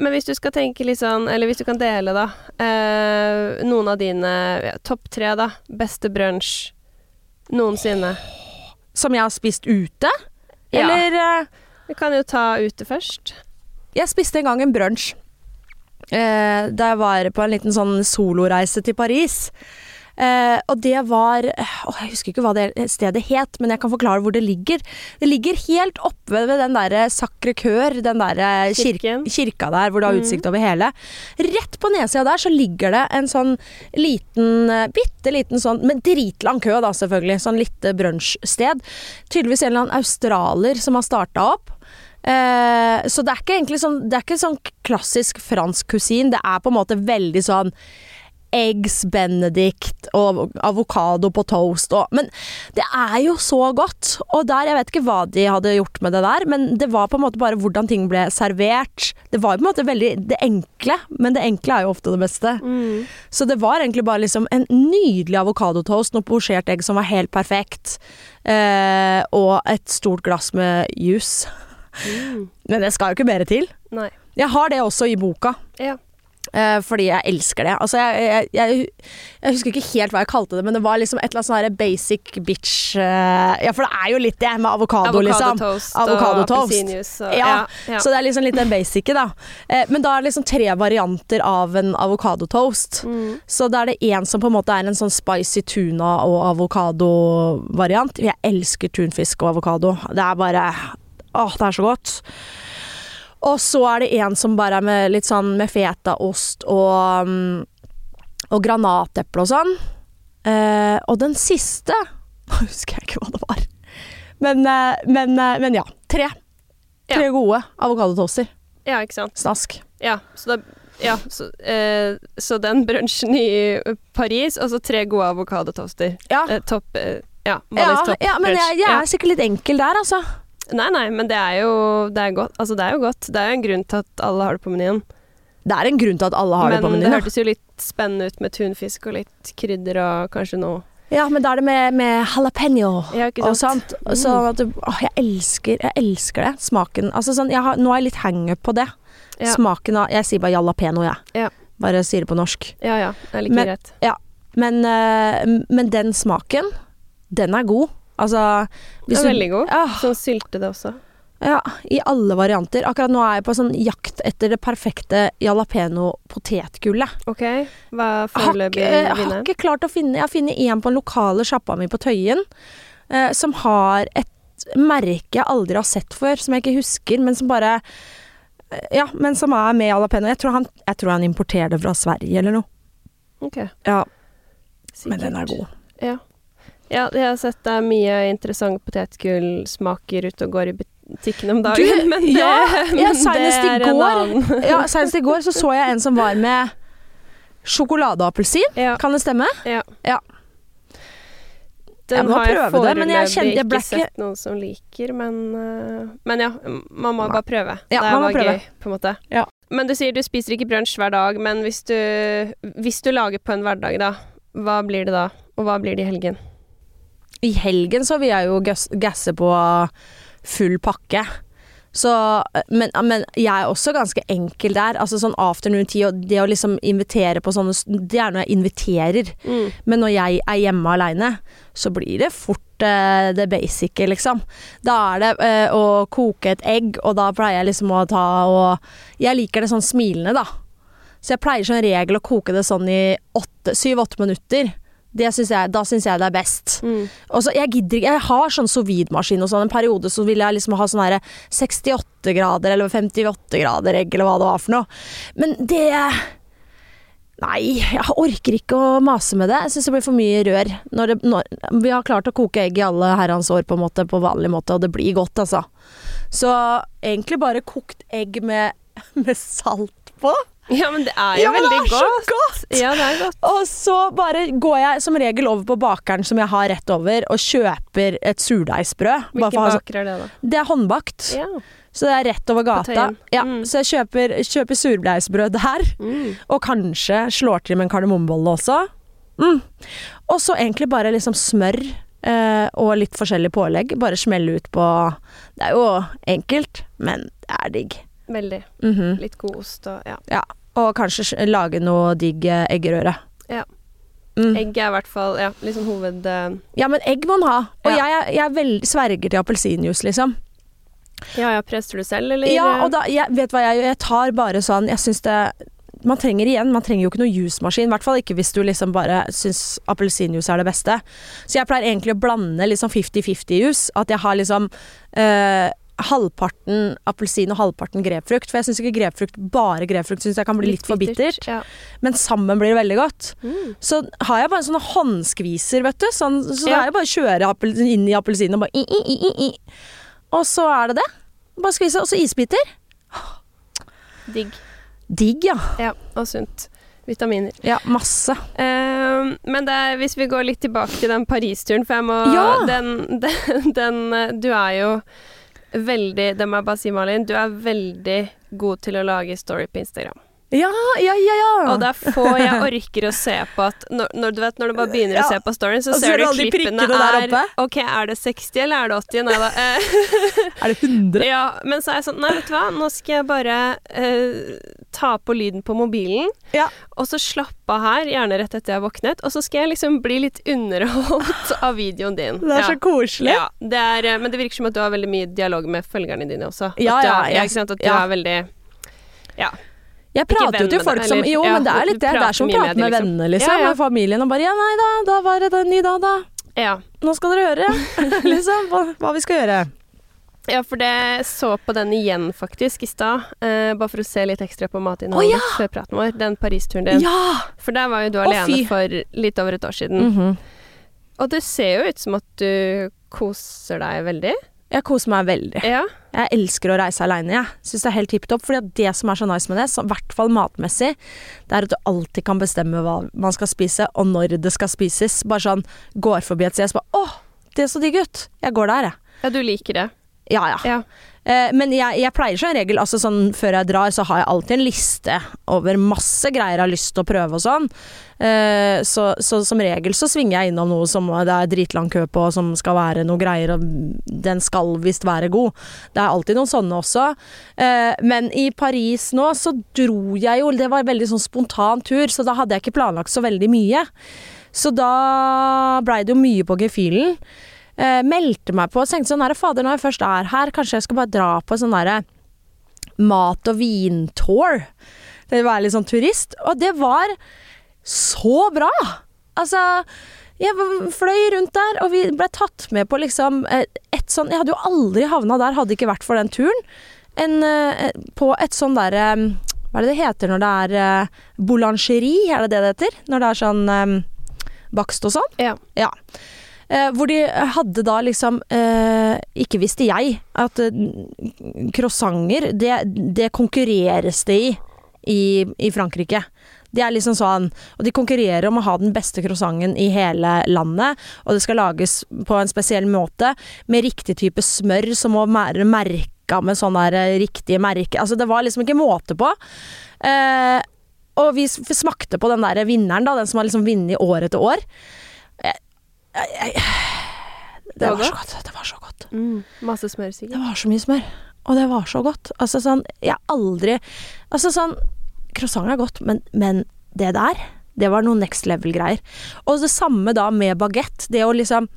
Men hvis du skal tenke litt sånn, eller hvis du kan dele, da, eh, noen av dine ja, topp tre, da, beste brunsj noensinne. Som jeg har spist ute. Ja. Eller eh, Vi kan jo ta ute først. Jeg spiste en gang en brunsj eh, da jeg var på en liten sånn soloreise til Paris. Eh, og det var å, Jeg husker ikke hva det stedet het, men jeg kan forklare hvor det ligger. Det ligger helt oppe ved den derre Sacre Coeur, den derre kirk kirka der hvor du har Mhm. utsikt over hele. Rett på nedsida der så ligger det en sånn liten, eh, bitte liten sånn, men dritlang kø da selvfølgelig, sånn lite brunsjsted. Tydeligvis en eller annen australier som har starta opp. Eh, så det er ikke egentlig sånn Det er ikke sånn klassisk fransk kusin. Det er på en måte veldig sånn Eggs benedict og avokado på toast og Men det er jo så godt. Og der, jeg vet ikke hva de hadde gjort med det der, men det var på en måte bare hvordan ting ble servert. Det var på en måte veldig det enkle, men det enkle er jo ofte det beste. Mm. Så det var egentlig bare liksom en nydelig avokadotoast, noe posjert egg som var helt perfekt, eh, og et stort glass med juice. Mm. Men det skal jo ikke mer til. Nei. Jeg har det også i boka, Ja. eh, fordi jeg elsker det. Altså, jeg, jeg, jeg, jeg husker ikke helt hva jeg kalte det, men det var liksom et eller annet sånn basic bitch eh, Ja, for det er jo litt det med avokado, liksom. Avokadotoast og og- Ja, ja. Så det er liksom litt den basice, da. Eh, men da er det liksom tre varianter av en avokadotoast. Mm. Så da er det en som på en måte er en sånn spicy tuna og avokado-variant. Jeg elsker tunfisk og avokado. Det er bare Åh, det er så godt. Og så er det en som bare er med litt sånn med fetaost og mm, og granateple og sånn. Eh, og den siste Nå husker jeg ikke hva det var. Men, eh, men, eh, men ja. Tre. Tre gode avokadotoaster. ja, ikke sant. Snask. Ja, så, da, ja, så, eh, så den brunsjen i Paris, og så tre gode avokadotoaster. Ja. Eh, topp eh, Ja, Ja, topp ja, men jeg, jeg er sikkert litt enkel der, altså. Nei, nei, men det er jo det er godt. Altså, det er jo godt. Det er jo en grunn til at alle har det på menyen. Det er en grunn til at alle har men det på menyen. Men det hørtes jo litt spennende ut med tunfisk og litt krydder og kanskje noe Ja, men da er det med, med jalapeño Ja, og sant? sånt. Sånn at du, åh, jeg elsker, jeg elsker det. Smaken. Altså sånn, har, nå er jeg litt hangup på det. Ja. Smaken av Jeg sier bare jalapeno, jeg. Ja. Bare sier det på norsk. Ja ja, det er like Men- greit. Men, eh, men den smaken, den er god. Altså Den er veldig god. Ja, Sånn syltede også. ja, i alle varianter. Akkurat nå er jeg på sånn jakt etter det perfekte jalapeno-potetgullet. OK, hva er foreløpig ikke- jeg har ikke klart å finne Jeg har funnet en på den lokale sjappa mi på Tøyen, eh, som har et merke jeg aldri har sett før, som jeg ikke husker, men som bare eh, Ja, men som er med jalapeno. Jeg tror han, jeg tror han importerer det fra Sverige eller noe. Ok, Ja, sikkert. men den er god. Ja. Ja, jeg har sett det er mye interessante potetgullsmaker ute og går i butikken om dagen, Du, men det, ja, ja, men senest det er en går. annen. Ja, Senest i går så, så jeg en som var med sjokoladeappelsin. Ja, Kan det stemme? ja. Ja. Den Jeg må har jeg foreløpig ikke sett noen som liker, men øh, Men ja, man må bare prøve. Ja, det var prøve. gøy, på en måte. Ja. Men du sier du spiser ikke brunsj hver dag, men hvis du, hvis du lager på en hverdag, da, hva blir det da? Og hva blir det i helgen? I helgen så vil jeg jo gasse på full pakke. Så, men, men jeg er også ganske enkel der. Altså sånn afternoon tea og det å liksom invitere på sånne Det er når jeg inviterer. Mm. Men når jeg er hjemme aleine, så blir det fort eh, det basice, liksom. Da er det eh, å koke et egg, og da pleier jeg liksom å ta og Jeg liker det sånn smilende, da. Så jeg pleier som regel å koke det sånn i syv-åtte minutter. Det synes jeg, da syns jeg det er best. Mm. Så, jeg gidder ikke Jeg har sånn sovidmaskin og sånn. En periode så ville jeg liksom ha sånn her 68 grader eller 58 grader egg, eller hva det var for noe. Men det Nei, jeg orker ikke å mase med det. Jeg syns det blir for mye rør. Når det, når, vi har klart å koke egg i alle herrens år på, måte, på vanlig måte, og det blir godt, altså. Så egentlig bare kokt egg med, med salt på. Ja, men det er jo Ja, men det veldig er så godt. godt! Ja, det er godt. Og så bare går jeg som regel over på bakeren som jeg har rett over, og kjøper et surdeigsbrød. Hvilken baker er det, da? Det er håndbakt, Ja. så det er rett over gata. Ja, Mm. Så jeg kjøper, kjøper surdeigsbrød der, Mm. og kanskje slår til med en kardemommebolle også. Mm. Og så egentlig bare liksom smør eh, og litt forskjellig pålegg. Bare smelle ut på Det er jo enkelt, men det er digg. Veldig. Mhm. Litt god ost og ja. Ja. Og kanskje lage noe digg eh, eggerøre. Ja. Mm. Egg er i hvert fall ja, sånn hoved... Uh... Ja, men egg må man ha. Og Ja. jeg, jeg vel, sverger til appelsinjuice, liksom. Ja, ja, presser du selv, eller? Ja, og da, jeg vet hva jeg gjør. Jeg tar bare sånn Jeg syns det man trenger igjen, man trenger jo ikke noe jusmaskin. I hvert fall ikke hvis du liksom bare syns appelsinjuice er det beste. Så jeg pleier egentlig å blande liksom 50-50-jus. At jeg har liksom eh, halvparten appelsin og halvparten grepfrukt. For jeg syns ikke grepfrukt, bare grepfrukt synes jeg kan bli litt, for bittert. Ja. Men sammen blir det veldig godt. Mm. Så har jeg bare sånne håndskviser, vet du. Sånn, så Ja. er det bare å kjøre inn i appelsinen og bare i, i, i, i. Og så er det det. Bare skvise. Og så isbiter. Digg. Digg, ja. Ja, og sunt. Vitaminer. Ja, masse. Uh, men det er, hvis vi går litt tilbake til den Paris-turen, for jeg må Ja! den, den, den Du er jo veldig Det må jeg bare si, Malin. Du er veldig god til å lage story på Instagram. Ja, ja, ja, ja. Og det er få jeg orker å se på at Når, når, du, vet, når du bare begynner Ja. å se på storyen, så så ser du klippene er. OK, er det 60 eller er det 80? Nei da. Eh, Er det 100? ja, men så er jeg sånn Nei, vet du hva, nå skal jeg bare eh, ta på lyden på mobilen, Ja. og så slappe av her, gjerne rett etter jeg har våknet, og så skal jeg liksom bli litt underholdt av videoen din. Det er så koselig. Ja, det er, eh, men det virker som at du har veldig mye dialog med følgerne dine også. Ja, at ja, er, jeg-? At du ja. er veldig Ja. Jeg prater jo til folk som Jo, ja, men det er litt det. Det er som å prate med med liksom. venner, liksom. Ja, ja. Med familien. Og bare Ja, nei da, da var det en ny dag, da. ja. Nå skal dere høre, liksom. Hva, hva vi skal gjøre. Ja, for det så på den igjen faktisk i stad, eh, bare for å se litt ekstra på matinnholdet oh, ja! før praten vår. Den Paris-turen din. Ja! For der var jo du alene oh, for litt over et år siden. Mhm. Og det ser jo ut som at du koser deg veldig. Jeg koser meg veldig. Ja. Jeg elsker å reise aleine, jeg. Syns det er helt tipp topp. Fordi det som er så nice med det, i hvert fall matmessig, det er at du alltid kan bestemme hva man skal spise, og når det skal spises. Bare sånn går forbi et sted, så bare Å, det så digg ut! Jeg går der, jeg. ja, du liker det. Ja ja. Ja. Eh, men jeg, jeg pleier som regel, altså sånn før jeg drar, så har jeg alltid en liste over masse greier jeg har lyst til å prøve og sånn. Eh, så, så som regel så svinger jeg innom noe som det er dritlang kø på, som skal være noe greier, og den skal visst være god. Det er alltid noen sånne også. Eh, men i Paris nå så dro jeg jo, det var en veldig sånn spontan tur, så da hadde jeg ikke planlagt så veldig mye. Så da blei det jo mye på gefühlen. Eh, meldte meg på og tenkte sånn fader, når jeg først er her, kanskje jeg skal bare dra på sånn derre mat- og vintour. Være litt sånn turist. Og det var så bra! Altså jeg fløy rundt der, og vi ble tatt med på liksom eh, et sånn Jeg hadde jo aldri havna der, hadde det ikke vært for den turen. En, eh, på et sånn derre Hva er det det heter når det er boulangeri? Er det det det heter? Når det er sånn eh, bakst og sånn? Ja. Ja. Eh, hvor de hadde da liksom eh, Ikke visste jeg at eh, croissanter, det, det konkurreres det i, i i Frankrike. Det er liksom sånn Og de konkurrerer om å ha den beste croissanten i hele landet. Og det skal lages på en spesiell måte, med riktig type smør som må være merka med sånn der riktige merke Altså, det var liksom ikke måte på. Eh, og vi smakte på den der vinneren, da, den som har liksom vunnet år etter år. Jeg, det var så godt. Det var så godt. Mm. Masse smør, sikkert. Det var så mye smør. og det var så godt. Altså sånn Jeg har aldri Altså sånn Croissant er godt, men, men det der, det var noe next level-greier. Og det samme da med bagett. Det å liksom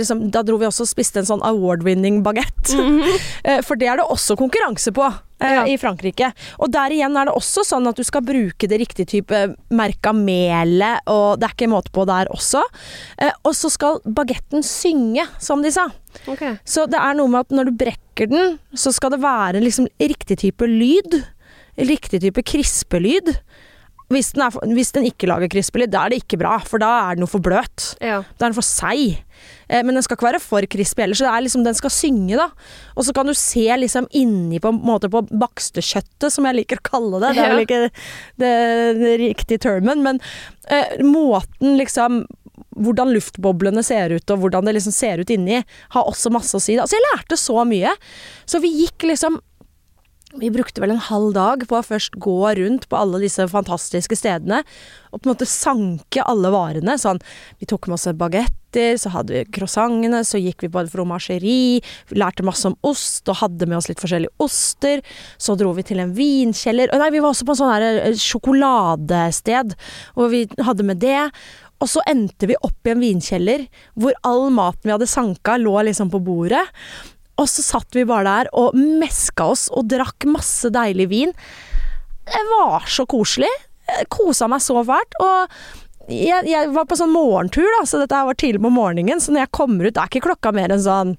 liksom Da dro vi også og spiste en sånn award-winning bagett. Mm -hmm. eh, for det er det også konkurranse på eh, ja. i Frankrike. Og der igjen er det også sånn at du skal bruke det riktige type merka melet, og det er ikke måte på der også. Eh, og så skal bagetten synge, som de sa. Okay. Så det er noe med at når du brekker den, så skal det være liksom riktig type lyd. Riktig type krispelyd. Hvis den, er, hvis den ikke lager crispy-lyd, da er det ikke bra, for da er den jo for bløt. Ja. Da er den for seig. Eh, men den skal ikke være for crispy heller, så det er liksom, den skal synge, da. Og så kan du se liksom inni på, måte på bakstekjøttet, som jeg liker å kalle det. Det er vel ikke det, det riktige termen, men eh, måten liksom hvordan luftboblene ser ut, og hvordan det liksom ser ut inni, har også masse å si. Altså, jeg lærte så mye. Så vi gikk liksom vi brukte vel en halv dag på å først gå rundt på alle disse fantastiske stedene og på en måte sanke alle varene. Sånn, vi tok med oss bagetter, så hadde vi croissantene, så gikk vi på en fromagerie, lærte masse om ost og hadde med oss litt forskjellige oster. Så dro vi til en vinkjeller Nei, vi var også på en sånn eh, sjokoladested, og vi hadde med det. Og så endte vi opp i en vinkjeller hvor all maten vi hadde sanka, lå liksom på bordet. Og så satt vi bare der og meska oss og drakk masse deilig vin. Det var så koselig. Jeg kosa meg så fælt. Og jeg, jeg, var på sånn morgentur, da, så dette var tidlig på morgenen. Så når jeg kommer ut, det er ikke klokka mer enn sånn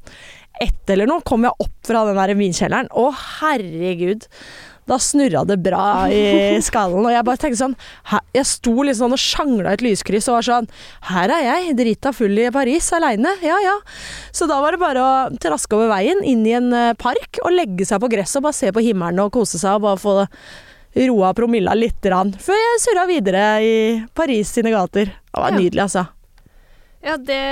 ett eller noe, kommer jeg opp fra den der vinkjelleren. Å, herregud da snurra det bra i skallen. Og jeg bare tenkte sånn Jeg sto litt sånn og sjangla et lyskryss og var sånn Her er jeg, drita full i Paris, aleine. Ja ja. Så da var det bare å traske over veien, inn i en eh, park og legge seg på gresset og bare se på himmelen og kose seg og bare få roa promilla lite grann. Før jeg surra videre i Paris sine gater. Det var ja. nydelig, altså. Ja, det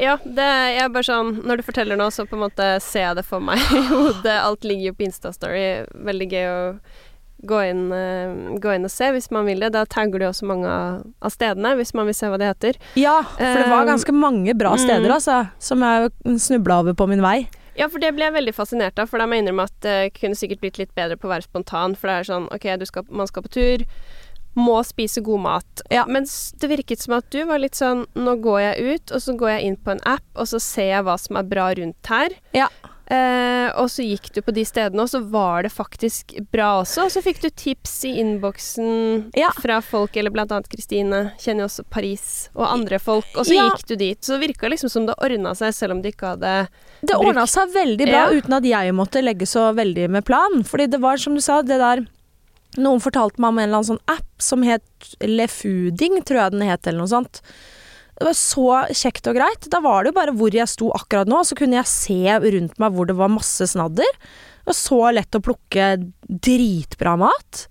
Ja, det er bare sånn Når du forteller nå, så på en måte ser jeg det for meg i hodet. Alt ligger jo på Instastory. Veldig gøy å gå inn, uh, gå inn, og se hvis man vil det. Da tagger du også mange av stedene, hvis man vil se hva det heter. Ja, for det var eh, ganske mange bra steder, mm. altså, som jeg snubla over på min vei. Ja, for det ble jeg veldig fascinert av, for da må jeg innrømme at det kunne sikkert blitt litt bedre på å være spontan, for det er sånn OK, skal, man skal på tur må spise god mat. Ja. Mens det virket som at du var litt sånn Nå går jeg ut, og så går jeg inn på en app, og så ser jeg hva som er bra rundt her. Ja. Eh, og så gikk du på de stedene, og så var det faktisk bra også. Og så fikk du tips i innboksen ja. fra folk, eller blant annet Kristine, kjenner jo også Paris, og andre folk. Og så ja. gikk du dit. Så det virka liksom som det ordna seg, selv om du ikke hadde Det ordna seg veldig bra, uten at jeg måtte legge så veldig med plan. Fordi det var, som du sa, det der noen fortalte meg om en eller annen sånn app som het Lefooding, tror jeg den het, eller noe sånt. Det var så kjekt og greit. Da var det jo bare hvor jeg sto akkurat nå, så kunne jeg se rundt meg hvor det var masse snadder. Det var så lett å plukke dritbra mat.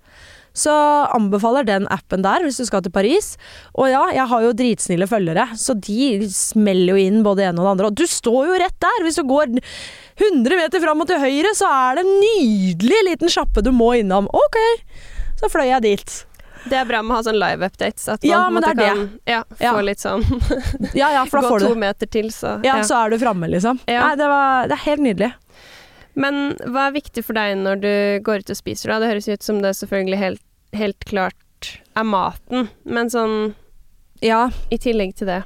Så anbefaler den appen der hvis du skal til Paris. Og ja, jeg har jo dritsnille følgere, så de smeller jo inn både det ene og det andre. Og du står jo rett der! Hvis du går 100 meter fram og til høyre, så er det en nydelig liten sjappe du må innom. Ok, så fløy jeg dit. Det er bra med å ha sånn live updates. At man ja, men det er kan, det. Ja, få ja. litt sånn ja, ja, Gå to meter til, så Ja, så er du framme, liksom. Nei, det, var, det er helt nydelig. Men hva er viktig for deg når du går ut og spiser, da? Det høres ut som det er selvfølgelig helt, helt klart er maten, men sånn Ja. I tillegg til det.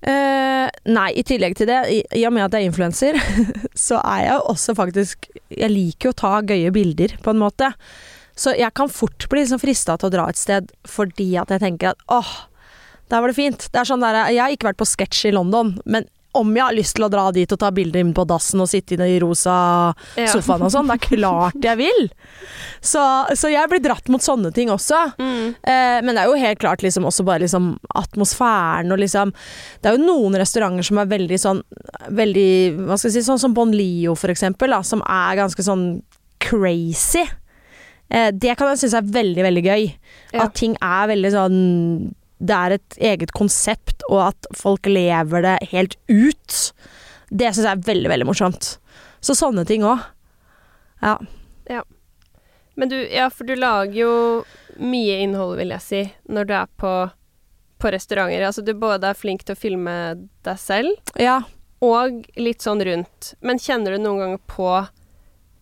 Uh, nei, i tillegg til det, i, i og med at jeg er influenser, så er jeg også faktisk Jeg liker jo å ta gøye bilder, på en måte. Så jeg kan fort bli liksom frista til å dra et sted fordi at jeg tenker at åh, der var det fint. Det er sånn der, Jeg har ikke vært på sketsj i London, men om jeg har lyst til å dra dit og ta bilder inne på dassen og sitte inne i rosa sofaen og sånn. Det er klart jeg vil! Så, så, jeg blir dratt mot sånne ting også. Mm. Eh, men det er jo helt klart liksom også bare liksom atmosfæren og liksom Det er jo noen restauranter som er veldig sånn Veldig Hva skal jeg si Sånn som Bon Lio, for eksempel, da, som er ganske sånn crazy. Eh, det kan jeg synes er veldig, veldig gøy. Ja. At ting er veldig sånn det er et eget konsept, og at folk lever det helt ut. Det syns jeg er veldig, veldig morsomt. Så sånne ting òg. Ja. ja. Men du, ja, for du lager jo mye innhold, vil jeg si, når du er på, på restauranter. Altså du både er flink til å filme deg selv, ja. og litt sånn rundt. Men kjenner du noen ganger på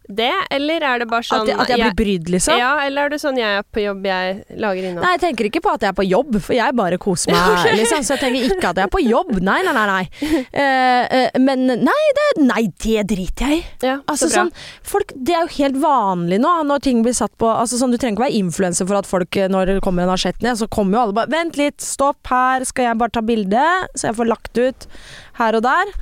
det, eller er det bare sånn At jeg, at jeg blir brydd, liksom? Ja, eller er det sånn jeg er på jobb, jeg lager innhold? Nei, jeg tenker ikke på at jeg er på jobb, for jeg bare koser meg. liksom, så jeg tenker ikke at jeg er på jobb. Nei, nei, nei. nei. Uh, uh, men nei det, nei, det driter jeg i. Ja, Altså, sånn, folk, det er jo helt vanlig nå når ting blir satt på altså, sånn, Du trenger ikke være influenser for at folk, eh, når det kommer en asjett ned, så kommer jo alle bare 'Vent litt, stopp, her skal jeg bare ta bilde', så jeg får lagt ut her og der.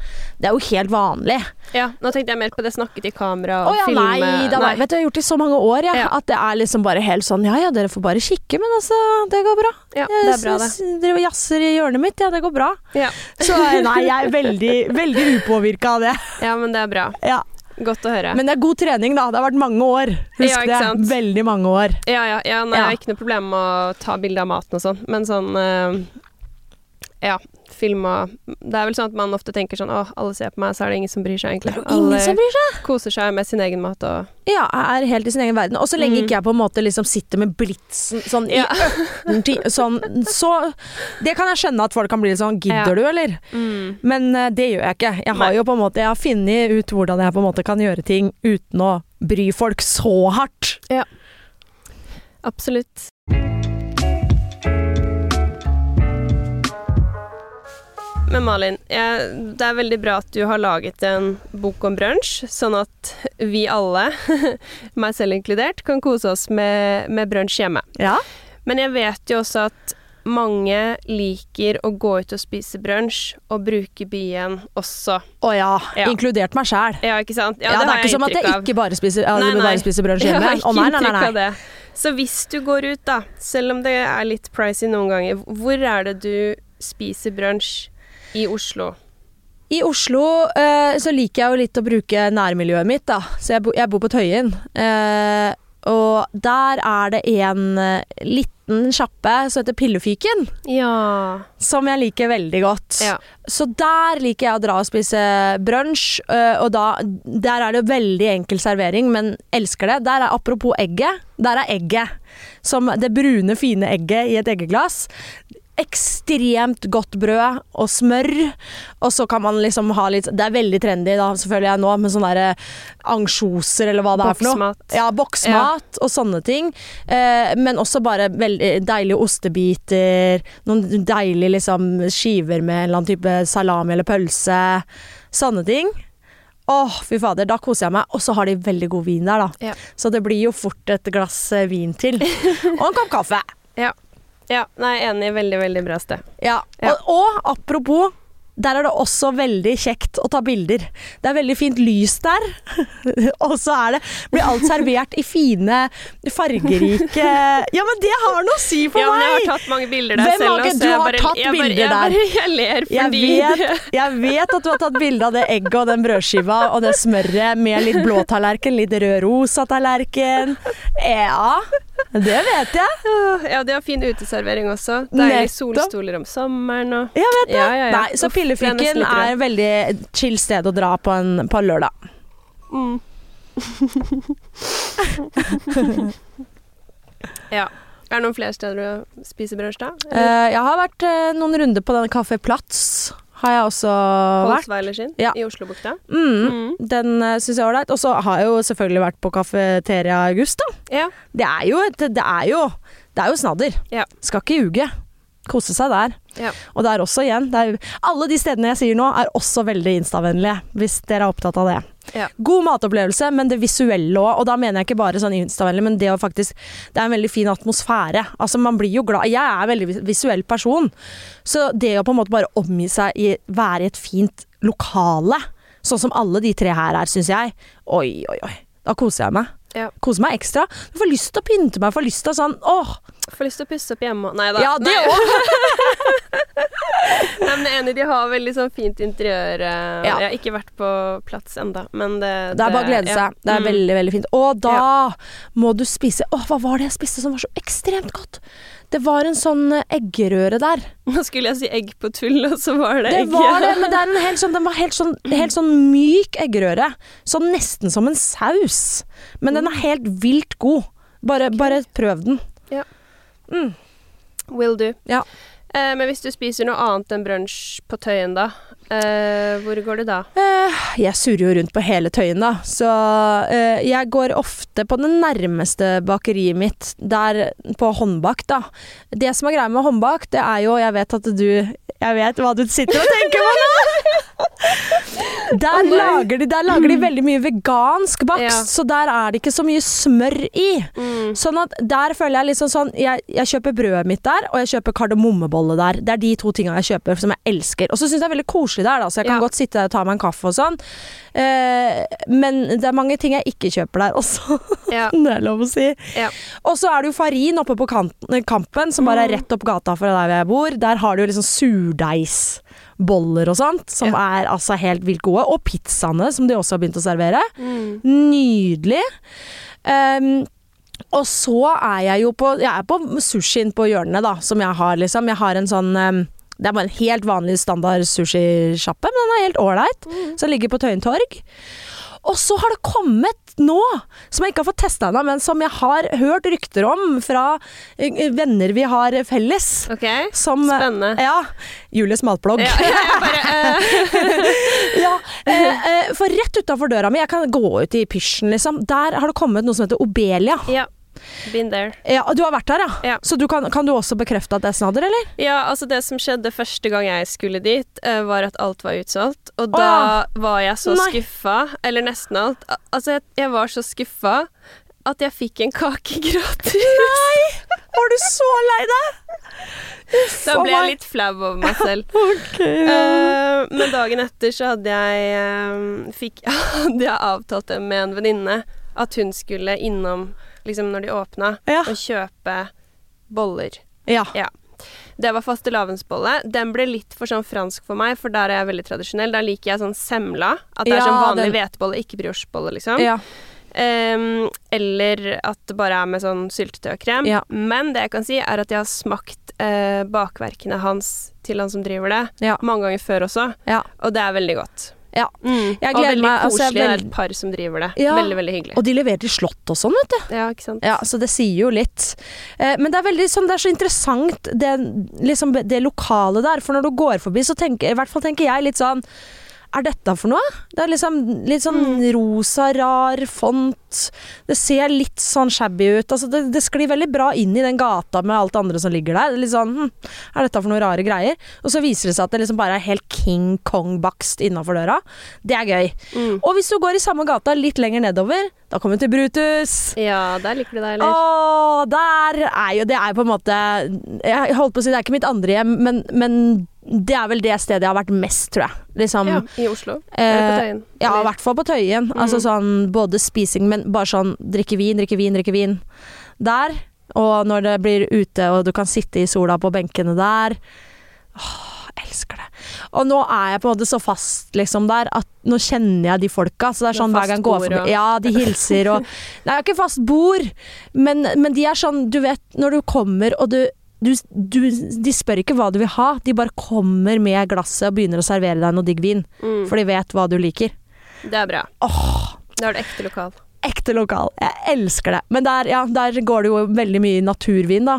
Det er jo helt vanlig. Ja, nå tenkte jeg mer på det snakket i kamera og og ja, filme. nei, da, nei. Vet du, jeg har gjort det i så mange år, ja, Ja. at det er liksom bare helt sånn Ja ja, dere får bare kikke, men altså, det går bra. Ja, det er bra, det. Dere driver jazzer i hjørnet mitt, ja, det går bra. Ja. Så nei, jeg er veldig, veldig upåvirka av det. ja, men det er bra. Ja. Godt å høre. Men det er god trening, da. Det har vært mange år. Husk Ja, det. Veldig mange år. Ja, ja, ja nei, Ja. jeg har ikke noe problem med å ta bilde av maten og sånn, men sånn eh, Ja, filma Det er vel sånn at man ofte tenker sånn Å, alle ser på meg, så er det ingen som bryr seg, egentlig. Ingen Alle som bryr seg. koser seg med sin egen mat og Ja, er helt i sin egen verden. Og så lenge Mm. ikke jeg på en måte liksom sitter med blitsen sånn Ja. i sånn, Så Det kan jeg skjønne at folk kan bli litt sånn Gidder Ja. du, eller? mm. Men uh, det gjør jeg ikke. Jeg har Nei. jo på en måte Jeg har funnet ut hvordan jeg på en måte kan gjøre ting uten å bry folk så hardt. Ja. Absolutt. Men Malin, jeg, det er veldig bra at du har laget en bok om brunsj, sånn at vi alle, meg selv inkludert, kan kose oss med, med brunsj hjemme. Ja. Men jeg vet jo også at mange liker å gå ut og spise brunsj, og bruke byen også. Å ja. Ja. Inkludert meg sjæl. Ja, ikke sant? Ja, det det, er ikke som at jeg ikke bare spiser, ja, Nei, nei. bare spiser brunsj Jeg har ikke nei, nei, inntrykk av det. Så hvis du går ut, da, selv om det er litt pricy noen ganger, hvor er det du spiser brunsj i Oslo? I Oslo eh, så liker jeg jo litt å bruke nærmiljøet mitt, da. Så jeg, bo, jeg bor på Tøyen. Eh, og der er det en eh, liten sjappe som heter Pillefiken, Ja. som jeg liker veldig godt. ja. Så der liker jeg å dra og spise brunsj, øh, og da Der er det veldig enkel servering, men elsker det. Der er apropos egget. Der er egget. Som det brune, fine egget i et eggeglass. Ekstremt godt brød og smør. Og så kan man liksom ha litt Det er veldig trendy da, selvfølgelig jeg nå, med sånne der ansjoser eller hva det er for noe. Boksmat. Ja, boksmat og sånne ting. Eh, men også bare veldig deilige ostebiter. Noen deilige liksom, skiver med en eller annen type salami eller pølse. Sånne ting. Åh, fy fader, da koser jeg meg. Og så har de veldig god vin der, da. Ja. Så det blir jo fort et glass eh, vin til. Og en kopp kaffe. Ja. Ja. Nei, enig. Veldig, veldig bra sted. Ja. Ja. Og, og apropos der er det også veldig kjekt å ta bilder. Det er veldig fint lys der. og så er det, blir alt servert i fine, fargerike Ja, men det har noe å si for ja, men jeg har tatt mange bilder der Hvem selv. også. du har bare- tatt jeg bare, bilder jeg der. Bare, jeg ler Jeg fordi vet, jeg vet at du har tatt bilde av det egget og den brødskiva og det smøret med litt blå tallerken, litt rød-rosa tallerken. Ja, det vet jeg. Ja, de har fin uteservering også. Nettopp. solstoler om sommeren og Jeg vet det. Ja, ja, ja. Nei, så Uff, er et veldig chill sted å dra på en, på lørdag. Mm. ja. Er det noen flere steder du spiser da? Eller Eh, jeg har vært uh, noen runder på denne Kafé Platz. Har jeg også vært. Holsweiler sin ja. i Oslobukta? Mm, Mm. Den uh, syns jeg er ålreit. Og så har jeg jo selvfølgelig vært på Kafeteria August, da. Ja. Det er jo, et, det er jo, det er jo snadder. Ja. Skal ikke ljuge. Kose seg der. Ja. Og er også igjen er, Alle de stedene jeg sier nå, er også veldig Insta-vennlige, hvis dere er opptatt av det. Ja. God matopplevelse, men det visuelle òg. Og da mener jeg ikke bare sånn Insta-vennlig, men det å faktisk Det er en veldig fin atmosfære. Altså, man blir jo glad Jeg er en veldig visuell person, så det å på en måte bare omgi seg i Være i et fint lokale, sånn som alle de tre her er, syns jeg Oi, oi, oi. Da koser jeg meg. Ja. Koser meg ekstra. Jeg får lyst til å pynte meg, får lyst til å sånn Åh! Får lyst til å pusse opp hjemme Nei da. Ja, det òg! Nei, men enig, de har veldig sånn fint interiør. eh, Ja. Jeg har ikke vært på plass enda, men det Det er bare å glede ja. seg. Det er Mm. veldig, veldig fint. Og da må du spise Åh, hva var det jeg spiste som var så ekstremt godt? Det var en sånn eh, eggerøre der. Nå skulle jeg si egg på tull, og så var det Det egg. var det, men det er en helt sånn, den var helt sånn, helt sånn myk eggerøre. Sånn nesten som en saus. Men den er helt vilt god. Bare, bare prøv den. Will do. Ja. Eh, men hvis du spiser noe annet enn brunsj på Tøyen, da? Eh, hvor går du da? Uh, jeg surrer jo rundt på hele Tøyen, da. Så uh, jeg går ofte på det nærmeste bakeriet mitt, der på håndbakt, da. Det som er greia med håndbakt, det er jo Jeg vet at du Jeg vet hva du sitter og tenker på nå! Der, lager de, der lager de veldig mye vegansk bakst, Ja. så der er det ikke så mye smør i. Mm. Sånn at der føler jeg liksom sånn jeg, jeg kjøper brødet mitt der, og jeg kjøper kardemommebolle der. Det er de to tinga jeg kjøper som jeg elsker. Og så syns jeg det er veldig koselig der, da, så jeg kan Ja. godt sitte der og ta meg en kaffe og sånn. Eh, men det er mange ting jeg ikke kjøper der også. Ja. det er lov å si. Ja. Og så er det jo Farin oppe på kanten, Kampen, som bare er Mm. rett opp gata fra der jeg bor. Der har du jo liksom surdeigsboller og sånt, som er altså helt vilt gode. Og pizzaene, som de også har begynt å servere. Mm. Nydelig. Um, og så er jeg jo på Jeg er på sushien på hjørnet, da, som jeg har, liksom. Jeg har en sånn ehm, Det er bare en helt vanlig standard sushisjappe, men den er helt ålreit. Som ligger på Tøyen torg. Og så har det kommet nå, som jeg ikke har fått testa ennå, men som jeg har hørt rykter om fra eh, venner vi har felles. Ok, Som, eh, spennende. Ja. Julies matblogg. Ja, Ja, eh, eh, for rett utafor døra mi, jeg kan gå ut i pysjen, liksom. Der har det kommet noe som heter Obelia. ja. Been there. Ja, Du har vært der, ja? Ja. Så du kan, kan du også bekrefte at det er snadder, eller? Ja, altså det som skjedde første gang jeg skulle dit, eh, var at alt var utsolgt. Og da ja. var jeg så skuffa, eller nesten alt. Altså, jeg, jeg var så skuffa at jeg fikk en kake gratis. Nei! Var du så lei deg? Da ble jeg litt flau over meg selv. okay, ja. uh, men dagen etter så hadde jeg, uh, fikk, hadde jeg avtalt det med en venninne at hun skulle innom liksom når de åpna, Ja. og kjøpe boller. ja. Ja. Det var fastelavnsbolle. Den ble litt for sånn fransk for meg, for der er jeg veldig tradisjonell. Da liker jeg sånn semla. At det er sånn vanlig hvetebolle, ikke briochebolle, liksom. ja. Um, eller at det bare er med sånn syltetøy og krem. Ja. Men det jeg kan si, er at jeg har smakt uh, bakverkene hans til han som driver det, Ja. mange ganger før også. Ja. Og det er veldig godt. Ja. Mm. Jeg gleder veldig meg, altså, jeg koselig. det er et par som driver det. Ja. Veldig, veldig hyggelig. Og de leverer til slott og sånn, vet du. Ja, ikke sant. Ja, så det sier jo litt. Eh, men det er veldig sånn, det er så interessant det, liksom, det lokale der. For når du går forbi, så tenker i hvert fall tenker jeg litt sånn Er dette for noe? Det er liksom litt sånn Mm. rosa, rar font. Det ser litt sånn shabby ut. Altså, det, det sklir veldig bra inn i den gata med alt det andre som ligger der. Det er Litt sånn, hm, Er dette for noe rare greier? Og så viser det seg at det liksom bare er helt King Kong-bakst innafor døra. Det er gøy. Mm. Og hvis du går i samme gata litt lenger nedover, da kommer du til Brutus. Ja, der liker du deg, eller? Å, der er jo Det er jo på en måte Jeg holdt på å si det er ikke mitt andre hjem, men, men det er vel det stedet jeg har vært mest, tror jeg. Liksom, ja, I Oslo? Eller på eh, Tøyen? ja, i hvert fall på Tøyen. Altså sånn både spising, men bare sånn drikke vin, drikke vin, drikke vin. Der. Og når det blir ute, og du kan sitte i sola på benkene der. Åh, elsker det. Og nå er jeg på en måte så fast liksom der at nå kjenner jeg de folka. Så det er sånn hver gang jeg går forbi Ja, de hilser og Nei, jeg har ikke fast bord, men, men de er sånn Du vet, når du kommer og du du, du, de spør ikke hva du vil ha, de bare kommer med glasset og begynner å servere deg noe digg vin. Mm, For de vet hva du liker. det er bra. Åh, Da er det ekte lokal. ekte lokal. Jeg elsker det. Men der, ja, der går det jo veldig mye naturvin, da.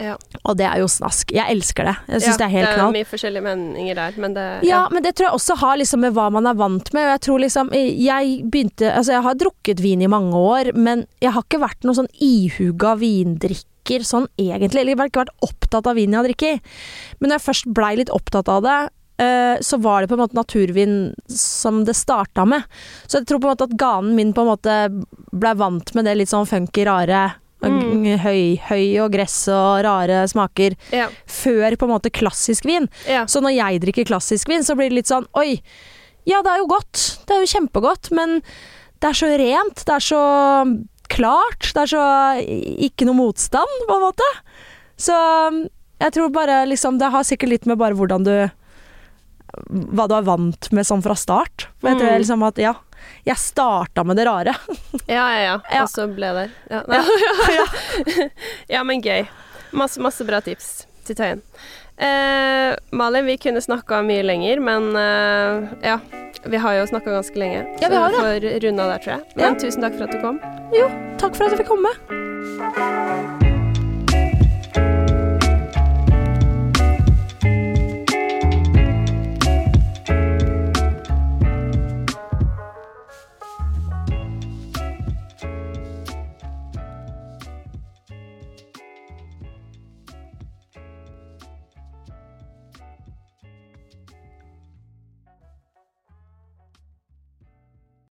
Ja. Og det er jo snask. Jeg elsker det. Jeg syns ja, det er helt knall. mye forskjellige meninger der, men det Ja, men det tror jeg også har liksom med hva man er vant med. Og jeg tror liksom Jeg begynte Altså, jeg har drukket vin i mange år, men jeg har ikke vært noen sånn ihuga vindrikker sånn egentlig. Eller jeg har ikke vært opptatt av vin jeg har drukket. Men når jeg først blei litt opptatt av det, eh, så var det på en måte naturvin som det starta med. Så jeg tror på en måte at ganen min på en måte blei vant med det litt sånn funky, rare. Mm. Høy, høy og gress og rare smaker. ja. Før på en måte klassisk vin. ja. Så når jeg drikker klassisk vin, så blir det litt sånn Oi, ja, det er jo godt. Det er jo kjempegodt, men det er så rent. Det er så klart. Det er så ikke noe motstand, på en måte. Så jeg tror bare liksom Det har sikkert litt med bare hvordan du Hva du er vant med sånn fra start. For jeg tror Mm. liksom at ja, jeg starta med det rare. Ja, ja, ja. Ja. Og så ble det ja. ja, ja, men gøy. Masse, masse bra tips til Tøyen. Eh, Malin, vi kunne snakka mye lenger, men eh, ja. Vi har jo snakka ganske lenge, Ja, vi så vi får runda der, tror jeg. Men Ja. tusen takk for at du kom. Jo, takk for at jeg fikk komme.